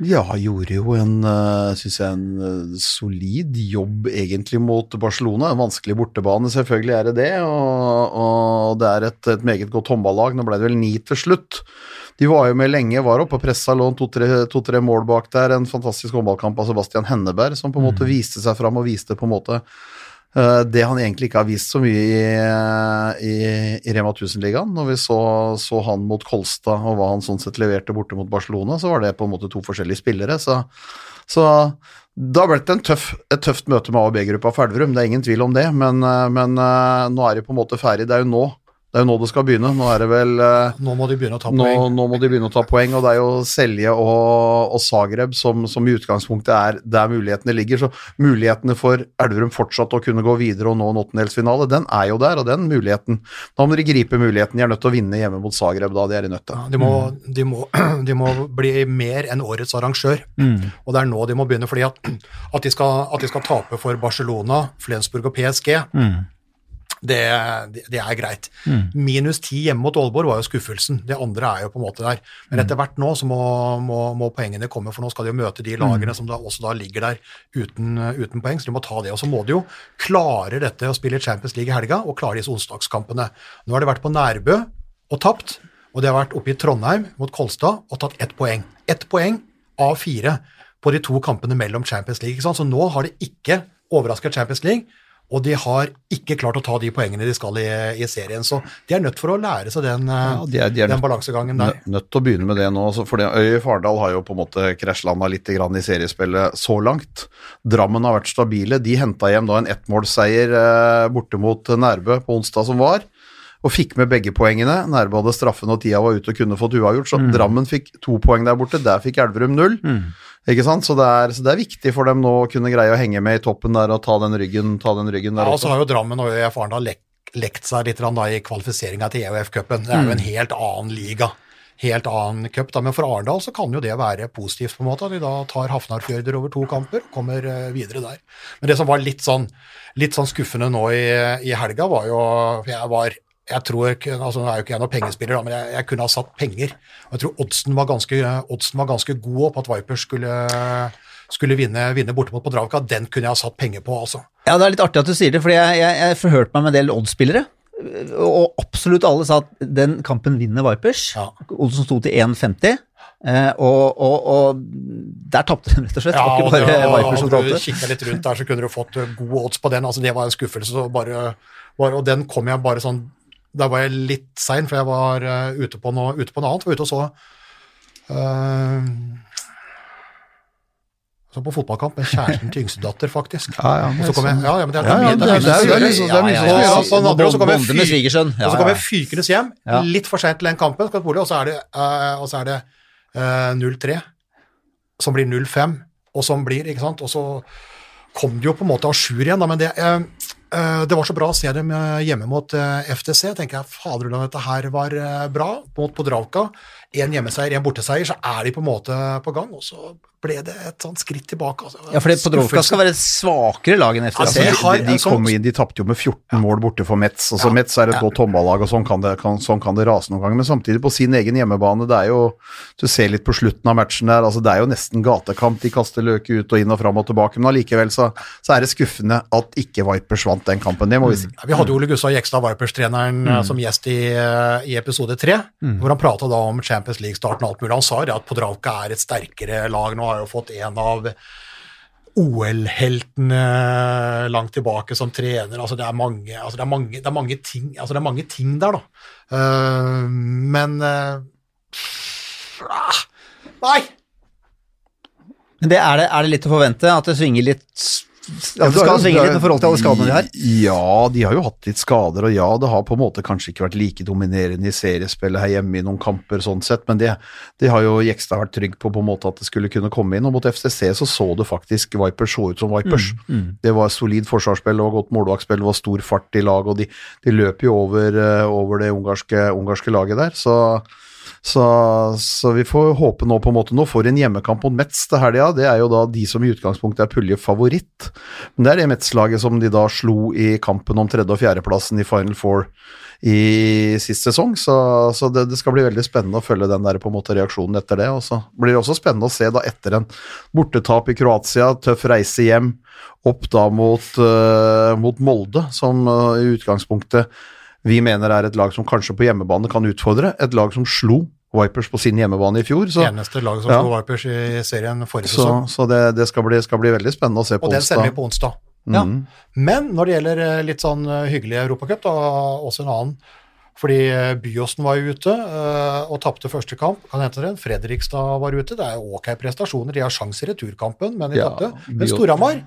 Ja, gjorde jo en, uh, synes jeg, en eh, solid jobb egentlig mot Barcelona. En vanskelig bortebane, selvfølgelig er det det. Og, og det er et, et meget godt håndballag. Nå ble det vel ni til slutt. De var jo med lenge, var oppe og pressa, lå to-tre to, tre mål bak der. En fantastisk håndballkamp av Sebastian Henneberg, som på en måte viste seg fram og viste på en måte eh, det han egentlig ikke har vist så mye i, i, i Rema 1000-ligaen. Når vi så, så han mot Kolstad og hva han sånn sett leverte borte mot Barcelona, så var det på en måte to forskjellige spillere. Så, så da ble det tøff, et tøft møte med A- og B-gruppa for Elverum, det er ingen tvil om det. Men, eh, men eh, nå er de på en måte ferdig. Det er jo nå Det er jo nå det skal begynne. Nå er det vel eh,
Nå må de begynne å ta
nå,
poeng.
nå må de begynne å ta poeng, og det er jo Selje og, og Zagreb som, som i utgangspunktet er der mulighetene ligger. Så mulighetene for Elverum fortsatt å kunne gå videre og nå en åttendelsfinale, den er jo der, og den muligheten Da må de gripe muligheten. De er nødt til å vinne hjemme mot Zagreb, da. De er i nødt til.
Ja, de, må, de, må, de må bli mer enn årets arrangør, og det er nå de må begynne. fordi at, at, de skal, at de skal tape for Barcelona, Flensburg og PSG, det, det, det er greit. Minus ti hjemme mot Aalborg var jo skuffelsen. Det andre er jo på en måte der. Men etter hvert nå så må, må, må poengene komme, for nå skal de jo møte de lagene som da også da ligger der uten, uten poeng, så de må ta det. Og så må de jo klare dette å spille Champions League i helga, og klare disse onsdagskampene. Nå har de vært på Nærbø og tapt, og de har vært oppe i Trondheim mot Kolstad og tatt ett poeng. Ett poeng av fire på de to kampene mellom Champions League. Så nå har de ikke overrasket Champions League, og de har ikke klart å ta de poengene de skal i, i serien. Så de er nødt for å lære seg den,
Ja, de er- de er
den
nødt-
balansegangen der.
Nø- Nødt til å begynne med det nå. altså, For Øy Fardal har jo på en måte krasjlanda litt i seriespillet så langt. Drammen har vært stabile. De henta hjem da en ettmålsseier eh, borte mot Nærbø på onsdag som var. Og fikk med begge poengene. Nærme hadde straffen og tida var ute og kunne fått uavgjort. Så Drammen fikk to poeng der borte. Der fikk Elverum null. Ikke sant? Så det, er, så det er viktig for dem nå å kunne greie å henge med i toppen der og ta den ryggen, ta den ryggen der
Ja, og så har jo Drammen og ØIF Arendal lek, lekt seg litt da, i kvalifiseringa til EUF-cupen. Det er
Mm.
jo en helt annen liga. Helt annen cup. da, Men for Arendal så kan jo det være positivt, på en måte, at de da tar Hafnarfjørder over to kamper og kommer eh, videre der. Men det som var litt sånn, litt sånn skuffende nå i, i helga, var jo Jeg var jeg tror, ikke- altså Nå er jo ikke jeg noen pengespiller, da, men jeg, jeg kunne ha satt penger. Og Jeg tror oddsen var ganske, oddsen var ganske god på at Vipers skulle, skulle vinne, vinne borte mot Podravka. Den kunne jeg ha satt penger på, altså.
Ja, det er litt artig at du sier det, for jeg, jeg, jeg forhørte meg med en del oddsspillere. og absolutt alle sa at den kampen vinner Vipers.
Ja.
Olsen sto til 1,50, eh, og, og, og der tapte de rett og slett. Ja,
og det-
Vipers
og du kikka litt rundt der, så kunne du fått gode odds på den. altså Det var en skuffelse. Så bare, bare, og den kom jeg bare sånn Da var jeg litt sein, for jeg var uh, ute, på noe, ute på noe annet. Var ute og så uh, Så på fotballkamp med kjæresten til yngstedatter, faktisk.
Ja, ja,
og så kom jeg, ja, ja, men det er,
Ja, ja,
det er mye-
det er- det er
mye-
mye- det er mye som gjøres.
og så kom jeg kom fykende hjem, litt for seint til den kampen, og så er det, uh, så er det uh, 0-3, som blir 0-5, og som blir, ikke sant, og så kom det jo på en måte a jour igjen, da, men det, eh, det var så bra å se dem eh, hjemme mot eh, FTC, tenker jeg, faderullan, dette her var eh, bra, mot Podravka, en hjemmeseier, en borteseier, så er de på en måte på gang, og så ble det et sånt skritt tilbake. Altså.
Ja, for Podrovka skal være et svakere lag enn
Altså,
FTC.
de
de, de,
altså-
kom inn, de tapte jo med 14 mål borte for Metz. Altså,
Ja.
Metz er et godt håndballag, og sånn kan, det, kan, sånn kan det rase noen ganger. Men samtidig, på sin egen hjemmebane, det er jo Du ser litt på slutten av matchen der, altså det er jo nesten gatekamp. De kaster løket ut og inn og fram og tilbake, men allikevel så, så er det skuffende at ikke Vipers vant den kampen. Det må vi si.
Ja, Vi hadde Ole Gustav Jekstad, Vipers-treneren,
Mm.
eh, som gjest i, eh, i episode tre, hvor han prata om Champions League-starten og alt mulig. Han sa det at Podravka er et sterkere lag. Nå har jo fått en av OL-heltene langt tilbake som trener. Altså, det er mange, altså, det er mange, det er mange, ting, altså, det er mange ting der, da. Uh, men ah, Nei!
Men det er, det, er det litt å forvente? At det svinger litt At det skal svinge litt i forhold til alle skadene de har?
Ja, de har jo hatt litt skader, og ja, det har på en måte kanskje ikke vært like dominerende i seriespillet her hjemme i noen kamper sånn sett, men det, det har jo Jekstad vært trygg på på en måte at det skulle kunne komme inn, og mot FCC så så det faktisk Vipers så ut som Vipers. Det var solid forsvarsspill og godt målvaktspill, det var stor fart i lag, og de, de løp jo over, eh, over det ungarske, ungarske laget der, så så, så vi får håpe nå på en måte Nå får de en hjemmekamp mot Metz til helga. Det er jo da de som i utgangspunktet er puljefavoritt. Men det er det Metz-laget som de da slo i kampen om tredje- og fjerdeplassen i Final Four i sist sesong. Så, så det, det skal bli veldig spennende å følge den der på en måte reaksjonen etter det. Og så blir det også spennende å se da etter en bortetap i Kroatia, tøff reise hjem, opp da mot, uh, mot Molde, som uh, i utgangspunktet vi mener er et lag som kanskje på hjemmebane kan utfordre. Et lag som slo Vipers på sin hjemmebane i fjor. Så,
Eneste lag som
Ja.
slo Vipers i serien forrige
så,
sesong.
så det, det skal, bli, skal bli veldig spennende å se på onsdag.
Og den sender vi på onsdag.
Ja.
Mm.
Men når det gjelder eh, litt sånn eh, hyggelig Europacup, også en annen. Fordi eh, Byåsen var jo ute og tapte første kamp. Kan hente det. Fredrikstad var ute. Det er jo ok prestasjoner. De har sjanse i returkampen, men de
Ja,
tapte. Men Storhamar,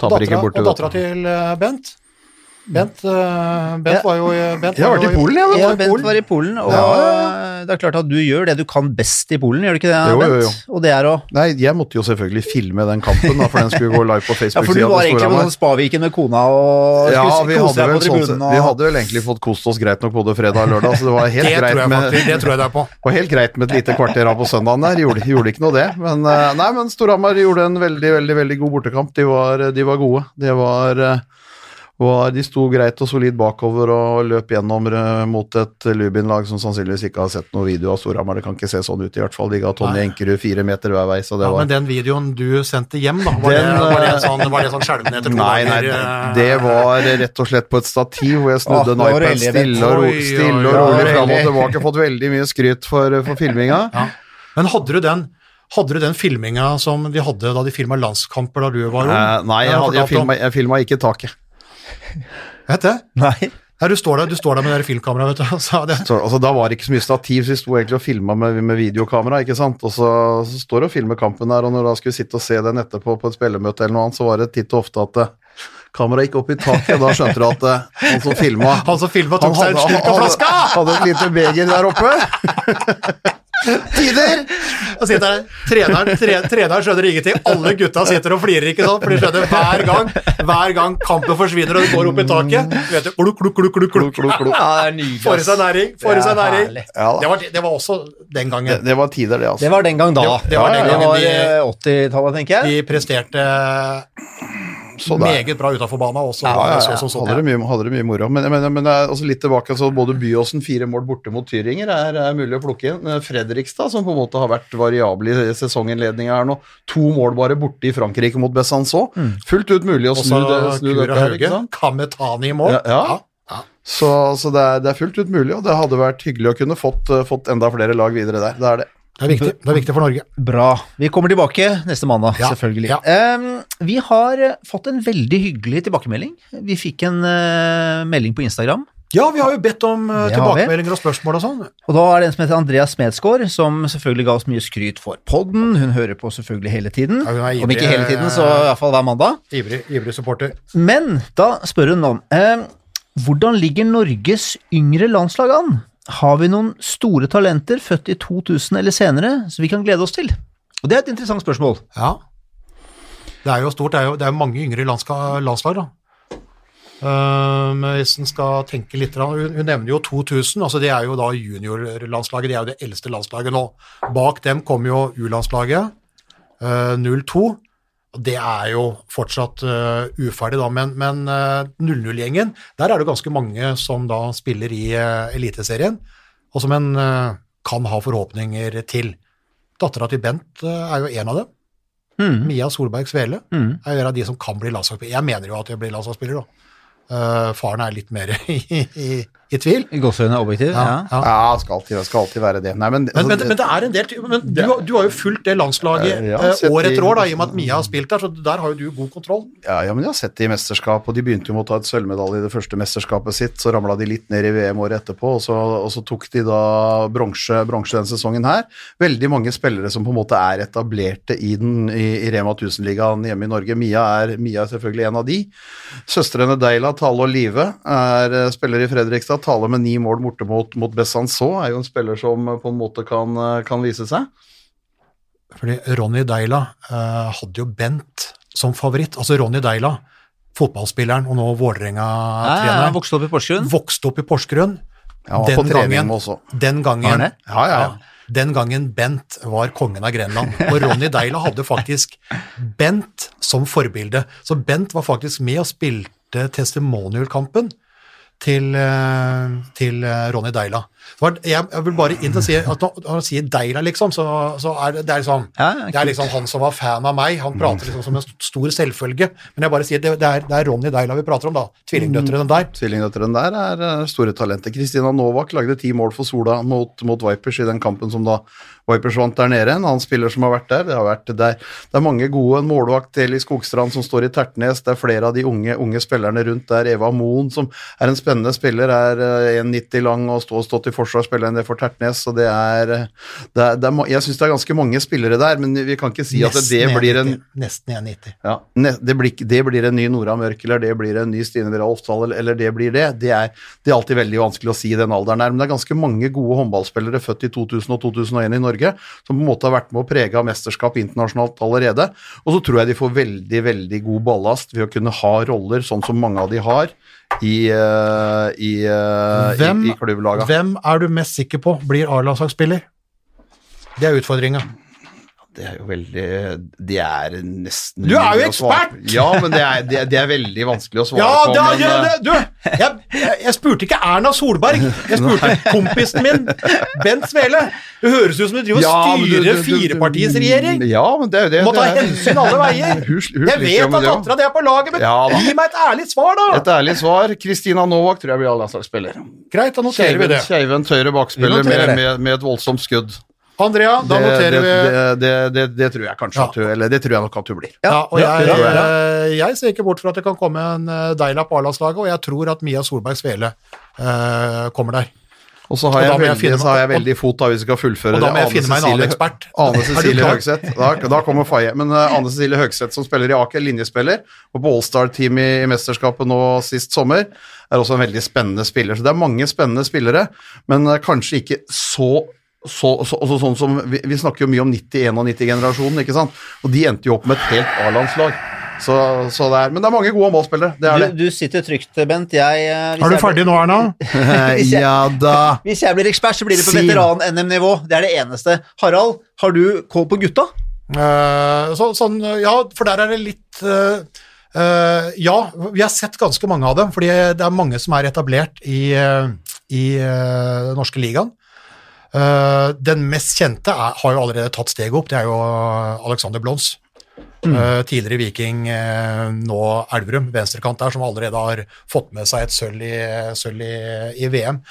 dattera- og dattera til Bent, Bent, eh, Bent
Ja.
var jo Bent
Jeg har
var
vært
jo
i Polen, jeg.
Ja,
Bent
Bent var i Polen, og
Ja,
det er klart at du gjør det du kan best i Polen, gjør du ikke det,
Jo, jo,
Bent?
jo.
Og det er å
Nei, jeg måtte jo selvfølgelig filme den kampen, da, for den skulle gå live på Facebook.
Ja, for du var egentlig på sånn Spaviken med kona og
Ja,
skulle
vi
kose
hadde,
deg
vel
tribunen,
sånn,
tribunen.
vi hadde vel egentlig fått kost oss greit nok både fredag og lørdag, så det var helt
Det
greit
jeg
med
det tror jeg det er på.
var helt greit med et lite kvarter av på søndagen der, gjorde, gjorde ikke noe det. Men, eh, nei, men Storhamar gjorde en veldig, veldig veldig god bortekamp. De var, de var gode. Det var, var De sto greit og solid bakover og løp gjennom eh, mot et Lubin-lag som sannsynligvis ikke har sett noe video av Storhamar. Det kan ikke se sånn ut, i hvert fall. De ga Tonje Enkerud fire meter hver vei, så det
Ja,
var
men den videoen du sendte hjem, da, var,
Den,
det, var det
eh,
en sånn, var det sånn skjelvende etter to
Nei, nei,
dager? eh,
det var rett og slett på et stativ hvor jeg snudde
ah,
en iPad stille og, ro, stille og rolig fram og tilbake. Fått veldig mye skryt for, for filminga.
Ja. Men hadde du den hadde du den filminga som de hadde da de filma landskamper da du var ung?
Eh, nei, jeg, jeg, jeg filma ikke taket.
Vet du?
Nei.
Her, du, står der, du står der med det filmkameraet, vet du. Så det,
Så, altså, da var det ikke så mye stativ, så vi sto egentlig og filma med, med videokamera. ikke sant? Og så, så står det og filmer kampen der, og når da skulle vi sitte og se den etterpå på et spillermøte, eller noe annet, så var det titt og ofte at eh, kameraet gikk opp i taket, og da skjønte du at eh, han som filma
han som filma, tok seg en slurk av flaska!
hadde et lite beger der oppe. Tider!
Og sitter der, treneren, tre, treneren skjønner ingenting. Alle gutta sitter og flirer, ikke sant? For de skjønner hver gang hver gang kampen forsvinner og det går opp i taket. Vet du, kluk, kluk, kluk,
kluk, kluk. kluk.
Ja, det er.
Får i seg næring. Får i seg
Det
næring.
Ja.
Det var, det var også den gangen.
det var tider, det, altså.
Det var den gang da.
Det- det var den
Ja,
gangen de-
var eh, 80-tallet, tenker jeg.
De presterte
Så
meget bra utafor bana også.
Ja, ja, ja.
så- så- så-
Hadde, det mye, hadde det mye moro. Men, men, men altså litt tilbake, så både Byåsen fire mål borte mot Tyringer er, er mulig å plukke inn. Eh, Fredrikstad, som på en måte har vært variabel i sesonginnledninga her nå, to mål bare borte i Frankrike mot Besançon. Fullt ut mulig å snu, det, snu dette her, ikke sant?
Kametani i mål.
Ja, ja. Så, så det, er, det er fullt ut mulig, og det hadde vært hyggelig å kunne fått, fått enda flere lag videre der. Det er det.
Det er viktig. Det er viktig for Norge.
Bra. Vi kommer tilbake neste mandag,
Ja,
selvfølgelig.
ja.
Um, vi har eh, fått en veldig hyggelig tilbakemelding. Vi fikk en uh, melding på Instagram,
Ja, vi har jo bedt om uh, tilbakemeldinger og spørsmål og sånn.
og da er det en som heter Andreas Smedsgaard, som selvfølgelig ga oss mye skryt for podden. Hun hører på selvfølgelig hele tiden.
Ja, er
Om ikke hele tiden, så i hvert fall hver mandag.
Ivrig, ivrig supporter.
Men da spør hun om uh, hvordan ligger Norges yngre landslag an? Har vi noen store talenter født i 2000 eller senere som vi kan glede oss til? Og Det er et interessant spørsmål.
Ja. Det er jo stort. Det er jo, det er mange yngre landslag, da. Um, hvis en skal tenke litt Hun, hun nevner jo 2000, altså det er jo da juniorlandslaget. Det er jo det eldste landslaget nå. Bak dem kommer jo U-landslaget, uh, 02. Det er jo fortsatt uh, uferdig, da, men, men uh, 00-gjengen, der er det ganske mange som da spiller i uh, Eliteserien, og som en kan ha forhåpninger til. Dattera til Bent er jo en av dem.
Mm.
Mia Solberg Svele
Mm.
er jo en av de som kan bli landslagsspiller. Jeg mener jo at jeg blir landslagsspiller, da. Eh, faren er litt mer i, i, i tvil.
I gåseøyne objektiv? Ja.
Ja.
Ja, skal alltid, skal alltid være det. Nei, men,
Men, men,
altså,
men det er en del men du, du har jo fulgt det landslaget
Ja,
eh, år etter år, da, i og med at Mia har spilt der, så der har jo du god kontroll.
Ja, ja, men jeg har sett det i mesterskap, og de begynte jo med å ta et sølvmedalje i det første mesterskapet sitt, så ramla de litt ned i VM året etterpå, og så, og så tok de da bronse denne sesongen her. Veldig mange spillere som på en måte er etablerte i, den, i, i Rema 1000-ligaen hjemme i Norge. Mia er, Mia er selvfølgelig en av de. Søstrene Deila, Tale og Live er spillere spiller i Fredrikstad. Tale med ni mål borte mot, mot Besançon er jo en spiller som eh, på en måte kan, eh, kan vise seg.
Fordi Ronny Deila eh, hadde jo Bent som favoritt. Altså Ronny Deila, fotballspilleren og nå Vålerenga-treneren,
vokste opp i Porsgrunn.
vokste opp i Porsgrunn.
Ja,
den,
på
gangen-
også.
Den gangen?
Ja, ja, ja.
Den gangen Bent var kongen av Grenland. Og Ronny Deila hadde faktisk Bent som forbilde. Så Bent var faktisk med og spilte testimonial-kampen til, eh, til eh, Ronny Deila. Jeg, vil bare inn og si at når han sier Deila, liksom, så, så er det, det er liksom
Ja,
det er liksom han som var fan av meg. Han prater liksom som en stor selvfølge. Men jeg bare sier det, det, er, det er Ronny Deila vi prater om, da. Tvillingdøtrene der.
Tvillingdøtrene der er eh, store talenter. Kristina Novak lagde ti mål for Sola mot, mot Vipers i den kampen som da Vipers vant der nede, en annen spiller som har vært der. Det, har vært der. det er mange gode, en målvakt Eli Skogstrand som står i Tertnes, det er flere av de unge, unge spillerne rundt der. Eva Moen, som er en spennende spiller, er eh, 1,90 lang og står stått i forsvar, spiller enn det for Tertnes, så det er, det er, det er Jeg syns det er ganske mange spillere der, men vi kan ikke si at det, blir en
90. Nesten 1,90.
ja, det blir, det blir en ny Nora Mørk, eller det blir en ny Stine Vera Oftdal, eller, eller det blir det. Det er, det er alltid veldig vanskelig å si i den alderen der, men det er ganske mange gode håndballspillere født i 2000 og 2001 i Norge, som på en måte har vært med å prege av mesterskap internasjonalt allerede. Og så tror jeg de får veldig, veldig god ballast ved å kunne ha roller, sånn som mange av de har, i, eh, i, eh,
Hvem,
i, i
hvem er du mest sikker på blir A-landslagsspiller? Det er utfordringa.
Det er jo veldig Det er nesten
Du er jo ekspert!
Ja, men det er, det, det er veldig vanskelig å svare
Ja,
på. men,
ja,
eh,
det, du! Jeg, jeg, jeg spurte ikke Erna Solberg, jeg spurte kompisen min, Bent Svele. Det høres ut som du driver og
Ja,
styrer
firepartiets
regjering.
Ja, men det er jo det.
Du må ta hensyn alle veier.
Hus, hus,
Jeg vet at
det
dattera di er på laget, men
Ja,
gi meg et ærlig svar, da!
Et ærlig svar. Kristina Novak tror jeg blir A-landslagsspiller.
Greit, da noterer vi det.
Skeiven Tøyre bakspiller med, med, med et voldsomt skudd.
Andrea, da
det,
noterer vi
det, det, det, det tror jeg kanskje
Ja.
at hun Eller det tror jeg nok at hun blir.
Ja, og jeg,
jeg,
eh, jeg ser ikke bort fra at det kan komme en eh, Deila på A-landslaget, og jeg tror at Mia Solberg Svele eh, kommer der.
Og så har
da
jeg,
jeg
veldig,
finne
så har jeg veldig fot da vi skal fullføre
Og da må
det.
jeg finne meg en annen ekspert.
Ane
du
Cecilie? Høgseth. Da, da kommer Faye. Men uh, Ane Cecilie Høgseth, som spiller i Aker, linjespiller, og på Allstar-team i, i mesterskapet nå sist sommer, er også en veldig spennende spiller. Så det er mange spennende spillere, men uh, kanskje ikke så så, så, også sånn som, vi, vi snakker jo mye om 90-91-generasjonen, ikke sant? Og de endte jo opp med et helt A-landslag. Så, så det er, men det er mange gode målspillere. Det er
Du,
det.
du sitter trygt, Bent. Jeg, eh, hvis
Er du
jeg
ferdig nå, Erna?
Hvis jeg-
ja da.
Hvis jeg blir ekspert, så blir det på veteran-NM-nivå. Det er det eneste. Harald, har du kål på gutta?
Uh, så, sånn, ja, for der er det litt uh, uh, Ja, vi har sett ganske mange av dem, fordi det er mange som er etablert i, i den norske ligaen. Eh, den mest kjente er, har jo allerede tatt steget opp, det er jo Alexander Blons. Eh, tidligere Viking, eh, nå Elverum, venstrekant der, som allerede har fått med seg et sølv i, sølv i, i VM.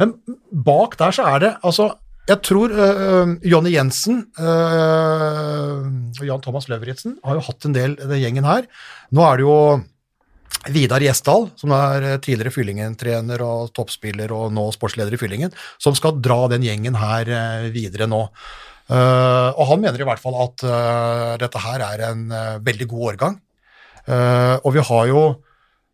Men bak der så er det altså jeg tror uh, Jonny Jensen og og Jan Thomas Løvritzen har jo hatt en del den gjengen her. Nå er det jo Vidar Gjesdal, som er eh, tidligere Fyllingen-trener og toppspiller og nå sportsleder i Fyllingen, som skal dra den gjengen her eh, videre nå. Eh, og han mener i hvert fall at dette her er en veldig god årgang. Og vi har jo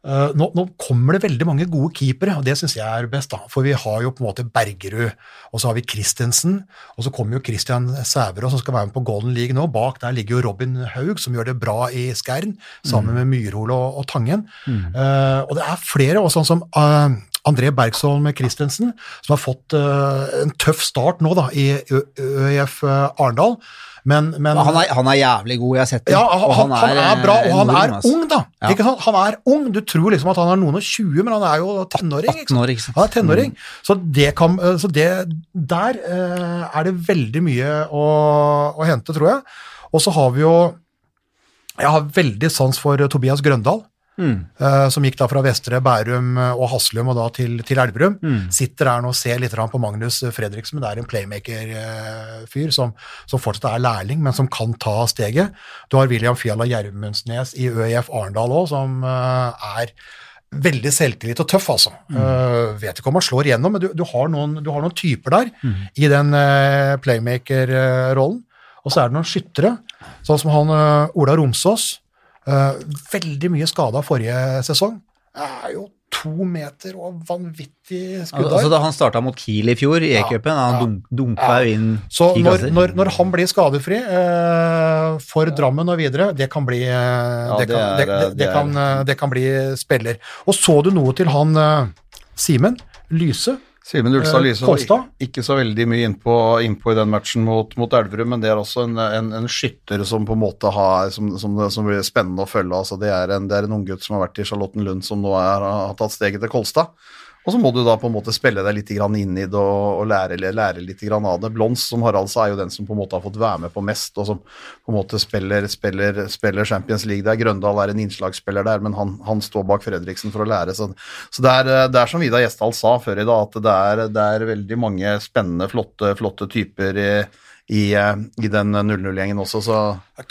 eh, nå, nå kommer det veldig mange gode keepere, og det syns jeg er best. da, For vi har jo på en måte Bergerud, og så har vi Christensen, og så kommer jo Christian Sæverud som skal være med på Golden League nå. Bak der ligger jo Robin Haug, som gjør det bra i Skjern, sammen med Myrhol og, og Tangen. Eh, og det er flere, og sånn som uh, André Bergsholm Christensen, som har fått en tøff start nå da, i ØIF Arendal. Men, men
Han er, han er jævlig god, jeg har sett det.
ja, han, han, han er bra, og han er
altså.
ung, da.
Ja.
Han er ung. Du tror liksom at han er noen og 20, men han er jo tenåring. Ikke sant?
ikke sant.
Han er tenåring. Så, det kan, eh, så det, der eh, er det veldig mye å, å hente, tror jeg. Og så har vi jo Jeg har veldig sans for eh, Tobias Grøndal.
Mm.
eh, som gikk da fra Vestre, Bærum eh, og Haslum og da til, til Elverum.
Mm.
Sitter der nå og ser litt på Magnus Fredriksen, men det er en playmaker-fyr som, som fortsatt er lærling, men som kan ta steget. Du har William Fjalla Gjermundsnes i ØIF Arendal òg, som uh, er veldig selvtillit og tøff, altså. Eh, vet ikke om han slår igjennom, men du, du, har, noen, du har noen typer der i den uh, playmaker-rollen. Og så er det noen skyttere, sånn som han eh, Ola Romsås. Eh, veldig mye skada forrige sesong. Er jo to meter og vanvittig skuddarm.
Altså, da han starta mot Kiel i fjor, i E-cupen, han
ja.
dunk, dunka ja. inn
Så når, når, når han blir skadefri eh, for Drammen og videre, det kan bli, det kan bli spiller. Og så du noe til han eh, Simen Lyse?
Simen Ulstad
Eh, Kolstad?
ikke så veldig mye innpå, innpå i den matchen mot, mot Elverum, men det er også en, en, en skytter som på en måte har, som, som, som blir spennende å følge. Altså, det, er en, det er en unggutt som har vært i Charlottenlund, som nå er, har tatt steget til Kolstad. Og så må du da på en måte spille deg litt inn i det og, lære, lære litt av det. Blons, som Harald sa, er jo den som på en måte har fått være med på mest, og som på en måte spiller, spiller, spiller Champions League der. Grøndal er en innslagsspiller der, men han, han står bak Fredriksen for å lære. Så, så det, er, det er som Vidar Gjesdal sa før i dag, at det er, det er veldig mange spennende, flotte, flotte typer i, i, eh, i den 0-0-gjengen også, så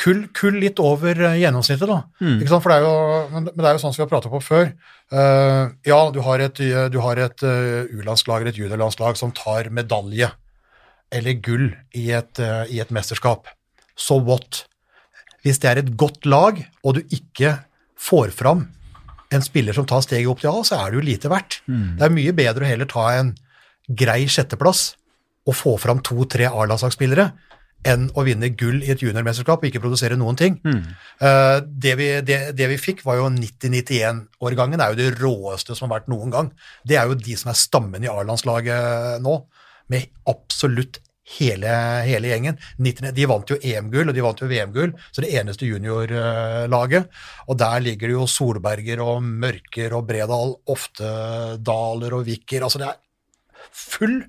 Kull, kull litt over eh, gjennomsnittet, da. Ikke sant? For det er jo, men, det er jo sånn som vi har pratet på før. Uh, ja, du har et, du har et U-landslag eller et juniorlandslag som tar medalje eller gull i et, uh, i et mesterskap. So what? Hvis det er et godt lag, og du ikke får fram en spiller som tar steget opp til A, så er det jo lite verdt. Det er mye bedre å heller ta en grei sjetteplass og få fram to-tre A-landslagsspillere enn å vinne gull i et juniormesterskap og ikke produsere noen ting. Eh, det, vi, det, det vi fikk, var jo 90-91-årgangen. er jo det råeste som har vært noen gang. Det er jo de som er stammen i A-landslaget nå, med absolutt hele, hele gjengen. 90, de vant jo EM-gull, og de vant jo VM-gull, så det eneste juniorlaget. Og der ligger det jo Solberger og Mørker og Bredal, Oftedaler og Viker. Altså det er full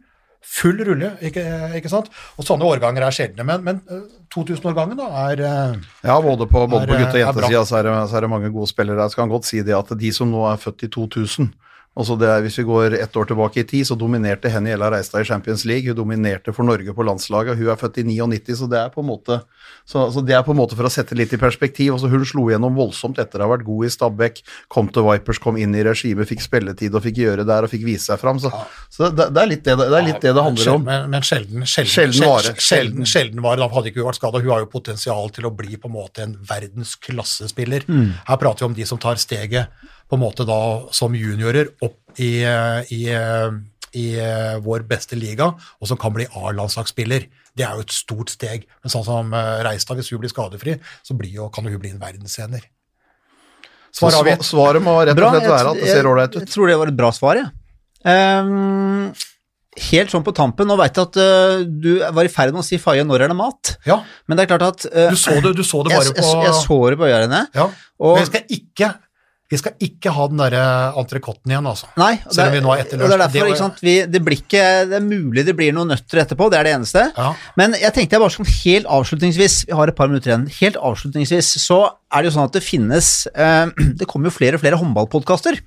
full rulle, ikke, ikke sant? Og sånne årganger er sjeldne, men, men eh, 2000-årgangen da er eh,
Ja, både på, både på
Er,
gutte- og jentesida så, er så er det mange gode spillere. Jeg skal godt si det at de som nå er født i 2000 altså det er, Hvis vi går ett år tilbake i tid, så dominerte Henny Ella Reistad i Champions League. Hun dominerte for Norge på landslaget. Hun er født i 99, så det er på en måte så, så det er på en måte for å sette litt i perspektiv. Altså hun slo gjennom voldsomt etter å ha vært god i Stabæk, kom til Vipers, kom inn i regimet, fikk spilletid og fikk gjøre der og fikk vise seg fram. Så, så det, det, er litt det, det er litt det det handler om.
Men, men sjelden, sjelden,
Sjelden
sjel-
vare.
Sjelden, sjelden vare. Da hadde ikke hun vært skada. Hun har jo potensial til å bli på en måte en verdensklassespiller.
Mm.
Her prater vi om de som tar steget på en måte da som juniorer opp i, i, i vår beste liga, og som kan bli A-landslagsspiller. Det er jo et stort steg. Men sånn som eh, Reistad, hvis hun blir skadefri, så blir jo, kan jo hun bli en verdensener.
Så
Svar avgitt.
svaret må rett og slett være at det ser ålreit
Jeg tror det var et bra svar, jeg. Um, helt sånn på tampen, nå veit jeg at uh, du var i ferd med å si Faye, når er det mat?
Ja,
Men det er klart at uh,
du så det, du så det
jeg,
bare på
jeg, jeg så det på øynene.
Ja,
Og-
Men jeg skal ikke vi skal ikke ha den derre entrecôten igjen, altså.
Nei, og
Selv om vi nå er etter
det er derfor,
Det
ikke sant, vi, det blir ikke Det er mulig det blir noen nøtter etterpå, det er det eneste.
Ja.
Men jeg tenkte jeg bare sånn helt avslutningsvis, vi har et par minutter igjen, helt avslutningsvis så er det jo sånn at det finnes eh, Det kommer jo flere og flere håndballpodkaster.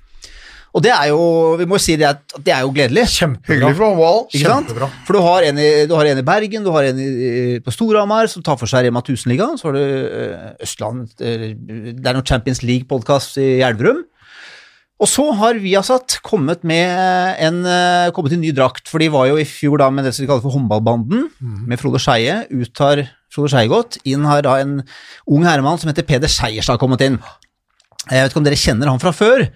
Og det er jo Vi må si det at det er jo gledelig.
Kjempebra.
Hyggelig for håndball.
Ikke?
Kjempebra.
For du har, en i, du har en i Bergen, du har en i, på Storhamar som tar for seg Rema 1000-ligaen, så har du eh, Østland Det er noen Champions League-podkast i Elverum. Og så har Viasat kommet med en eh, kommet i ny drakt, for de var jo i fjor da med det som de kaller for Håndballbanden, med Frode Skeie. Ut har Frode Skeie gått. Inn har da en ung herremann som heter Peder Seierstad kommet inn. Jeg vet ikke om dere kjenner han fra før?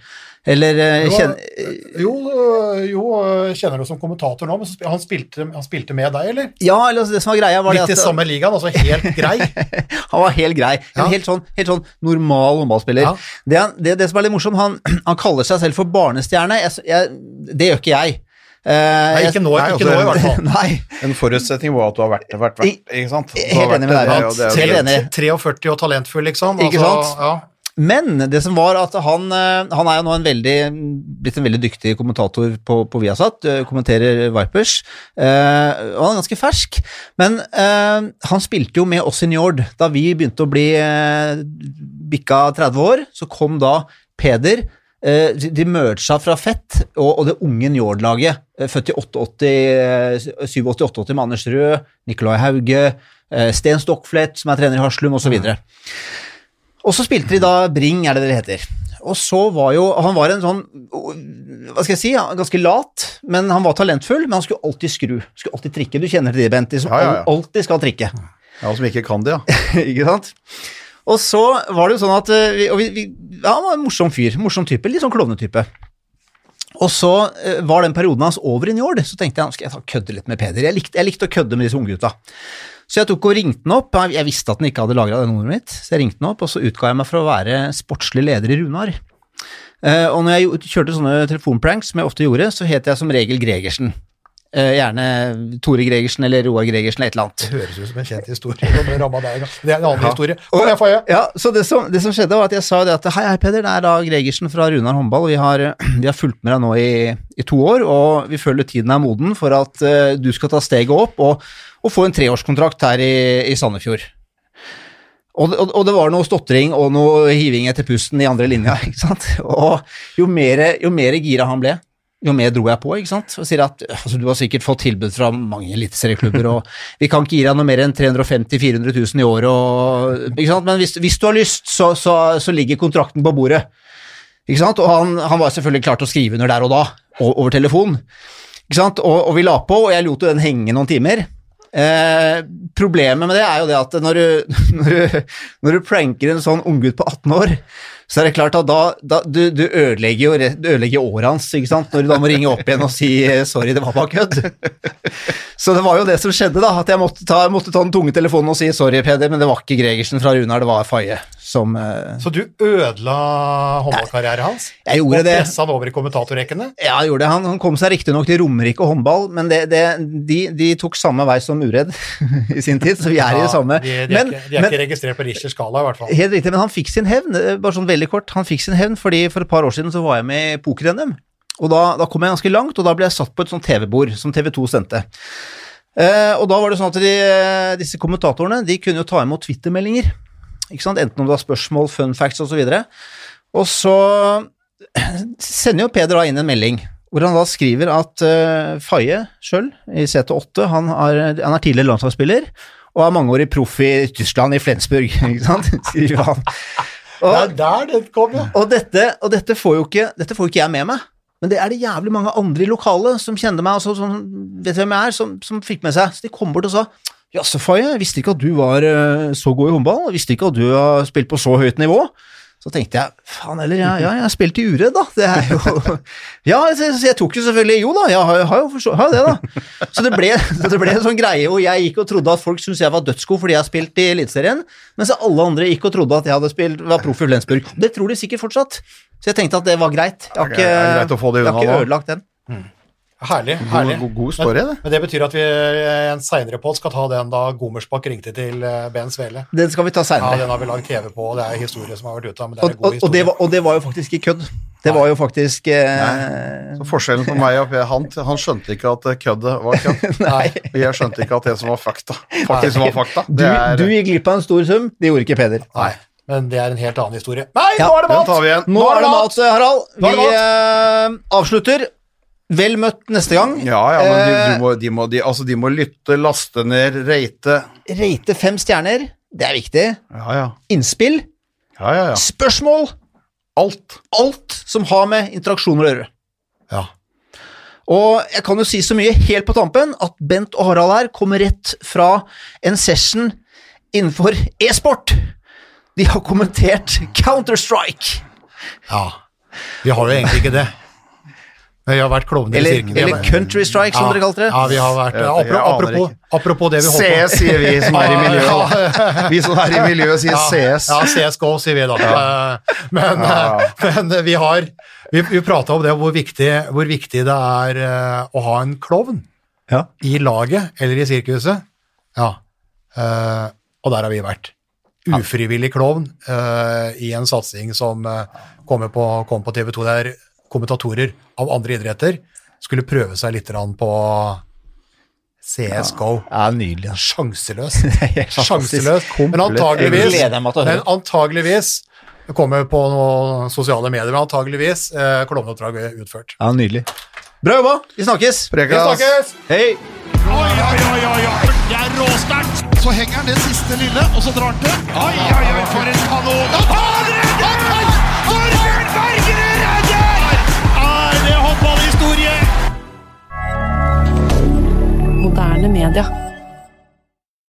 Eller eh,
Jo,
kjenner
Jo, øh, jo, øh, kjenner du som kommentator nå, men han spilte, han spilte med deg, eller?
Ja, eller altså, det som var greia, var det
Litt i samme ligaen, altså helt grei.
Han var helt grei. En
Ja.
helt, sånn, helt sånn normal håndballspiller.
Ja.
Det, det, det som er litt morsomt, han, han kaller seg selv for barnestjerne. Jeg, jeg, det gjør ikke jeg. Uh,
Nei, ikke nå,
Nei,
ikke
altså,
nå i hvert fall.
Nei,
En forutsetning var at du har vært vært, vært, ikke sant?
Helt enig med deg,
det er jo-
Mats.
det er jo-
Helt enig.
43 og talentfull, liksom.
Ikke sant?
Ja.
Men det som var at han, eh, han er jo nå en veldig, blitt en veldig dyktig kommentator på, på Viasat, eh, kommenterer Vipers, eh, og han er ganske fersk. Men han spilte jo med oss i Njord. Da vi begynte å bli bikka 30 år, så kom da Peder eh, de- merga fra Fett og, det unge Njord-laget, født i 87-88 med Anders Rød, Nicolai Hauge, Sten Stokkflett, som er trener i Haslum, osv. Og, så spilte de da Bring, er det det heter. Og så var jo Han var en sånn Hva skal jeg si? Ganske lat, men han var talentfull. Men han skulle alltid skru. Skulle alltid trikke. Du kjenner til det, Bent. De som
Ja, ja, ja.
alltid skal trikke.
Ja, som ikke kan det, ja.
ikke sant? Og så var det jo sånn at eh, vi, vi, ja, Han var en morsom fyr. Morsom type. Litt sånn klovnetype. Og så eh, var den perioden hans over i Njord, så tenkte jeg nå skal jeg ta kødde litt med Peder. Jeg likte, jeg likte å kødde med disse unggutta. Så jeg tok og ringte den opp. Jeg- visste at den ikke hadde lagra det nummeret mitt, så jeg ringte den opp, og så utga jeg meg for å være sportslig leder i Runar. Eh, og når jeg kjørte sånne telefonpranks, som jeg ofte gjorde, så het jeg som regel Gregersen. Eh, gjerne Tore Gregersen eller Roar Gregersen eller et eller annet.
Det høres ut som en kjent historie. det er en annen historie. Og, Faye.
Ja, så det som, det som skjedde var at jeg sa det at hei, hei Peder, det er da Gregersen fra Runar håndball, vi har, vi har fulgt med deg nå i, i to år, og vi føler tiden er moden for at uh, du skal ta steget opp og, og få en treårskontrakt her i, i Sandefjord. Og, og, og det var noe stotring og noe hiving etter pusten i andre linja, ikke sant? Og jo mer, jo mer gira han ble, jo mer dro jeg på, ikke sant. Og sier at altså, du har sikkert fått tilbud fra mange eliteserieklubber, og vi kan ikke gi deg noe mer enn 350 000-400 000 i året, og, ikke sant. Men hvis, hvis du har lyst, så, så, så, ligger kontrakten på bordet. Ikke sant. Og han, han var selvfølgelig klar til å skrive under der og da, over telefon. Ikke sant. Og, og vi la på, og jeg lot jo den henge noen timer. Eh, problemet med det er jo det at når du, når du, når du pranker en sånn unggutt på 18 år, så er det klart at da, da du, du, ødelegger jo du ødelegger året hans, ikke sant, når du da må ringe opp igjen og si eh, 'sorry, det var bare kødd'. Så det var jo det som skjedde, da, at jeg måtte ta, måtte ta den tunge telefonen og si 'sorry, Peder', men det var ikke Gregersen fra Runar, det var Faye som uh...
Så du ødela håndballkarrieren hans?
Jeg gjorde
og
det.
Og pressa han over i kommentatorrekkene?
Ja, jeg gjorde det. Han, han kom seg riktignok til Romerike håndball, men det, det, de, de, tok samme vei som Uredd i sin tid, så vi er ja, i det samme.
De, de,
men,
er, ikke, de er
men,
ikke registrert på Richters skala, i hvert fall.
Helt riktig, men han fikk sin hevn. Bare sånn veldig kort, han fikk sin hevn fordi for et par år siden så var jeg med i poker-NM. Og da, da, kom jeg ganske langt, og da ble jeg satt på et sånt TV-bord som TV2 sendte. Eh, og da var det sånn at de, disse kommentatorene de kunne jo ta imot Twitter-meldinger. Ikke sant? Enten om det var spørsmål, fun facts osv. Og, og så sender jo Peder da inn en melding hvor han da skriver at uh, Faye sjøl, i CT8, han, har, han er tidligere landslagsspiller og er mangeårig proff i Tyskland, i Flensburg, ikke sant, skriver han.
Og, det er der det kom, ja.
Og, dette, og dette, får jo ikke, dette får jo ikke jeg med meg. Men det er det jævlig mange andre i lokalet som kjenner meg, og som, som vet hvem jeg er, som, som fikk med seg. Så de kom bort og sa Jaså, Faye, jeg visste ikke at du var uh, så god i håndball, jeg visste ikke at du har spilt på så høyt nivå. Så tenkte jeg faen heller, ja, ja jeg har spilt i uredd, da. Det er jo Ja, så, så jeg tok jo selvfølgelig Jo da, jeg har, har jo forstå, har det, da. Så det ble, det ble en sånn greie hvor jeg gikk og trodde at folk syntes jeg var dødsgod fordi jeg har spilt i Eliteserien, mens alle andre gikk og trodde at jeg hadde spilt, var proff i Flensburg. Det tror de sikkert fortsatt. Så jeg tenkte at det var greit. Jeg har ikke, jeg har ikke ødelagt den.
Herlig. herlig.
God, god story, det.
Men det betyr at vi i en seinere pod skal ta den da Gomersbakk ringte til eh, Ben Svele.
Den skal vi ta
Ja. Den har vi lagd TV på, og det er historie som har vært ute. Men det er
og,
en god
og, og,
historie.
det var, og det var jo faktisk ikke kødd. Det var jo faktisk eh,
Så forskjellen på meg og Per, han, han skjønte ikke at køddet var kødd. Og jeg skjønte ikke at det som var fakta, faktisk var fakta.
Du,
er,
du gikk glipp av en stor sum, det gjorde ikke Peder.
Nei, men det er en helt annen historie. Nei,
Ja,
nå er det mat!
Nå.
Nå er det mat, Harald.
Er
Vi eh, avslutter. Vel møtt neste gang.
Ja, ja, men de, de, må, de, må, de, altså, de må lytte, laste ned, rate.
Rate fem stjerner, det er viktig.
Ja, ja.
Innspill,
Ja, ja, ja.
spørsmål,
Alt.
alt som har med interaksjoner å gjøre.
Ja.
Og jeg kan jo si så mye helt på tampen at Bent og Harald her kommer rett fra en session innenfor e-sport. De har kommentert Counter-Strike.
ja. Vi har jo egentlig ikke det. Vi har vært klovner i
Eller,
sirkelen.
Eller Country Strike, som
ja,
dere kalte det.
Ja, vi har vært apropos, apropos, apropos det vi holdt på
CS sier vi som er i miljøet. da. Vi som er i miljøet sier CS.
Ja, CSGO sier vi da. Men, men vi har Vi, vi prata om det, hvor viktig, hvor viktig det er eh, å ha en klovn
Ja.
i laget eller i sirkuset. Ja. Eh, og der har vi vært. Ufrivillig klovn eh, i en satsing som kommer på, kom på TV 2, der kommentatorer av andre idretter skulle prøve seg litt på CSGO.
Ja, nydelig. ass.
Sjanseløs. Sjanseløs. Men antageligvis, men antageligvis det kommer på noen sosiale medier, men antageligvis eh, klovneoppdraget utført.
Ja, nydelig. Bra jobba. Vi snakkes.
Vi snakkes!
Hei.
Oi, oi, oi, oi, oi. Det er råsterkt. Så henger han det siste lille, og så drar han til. Oi, oi, oi, for en kanon. Han tar Torbjørn
Moderne media.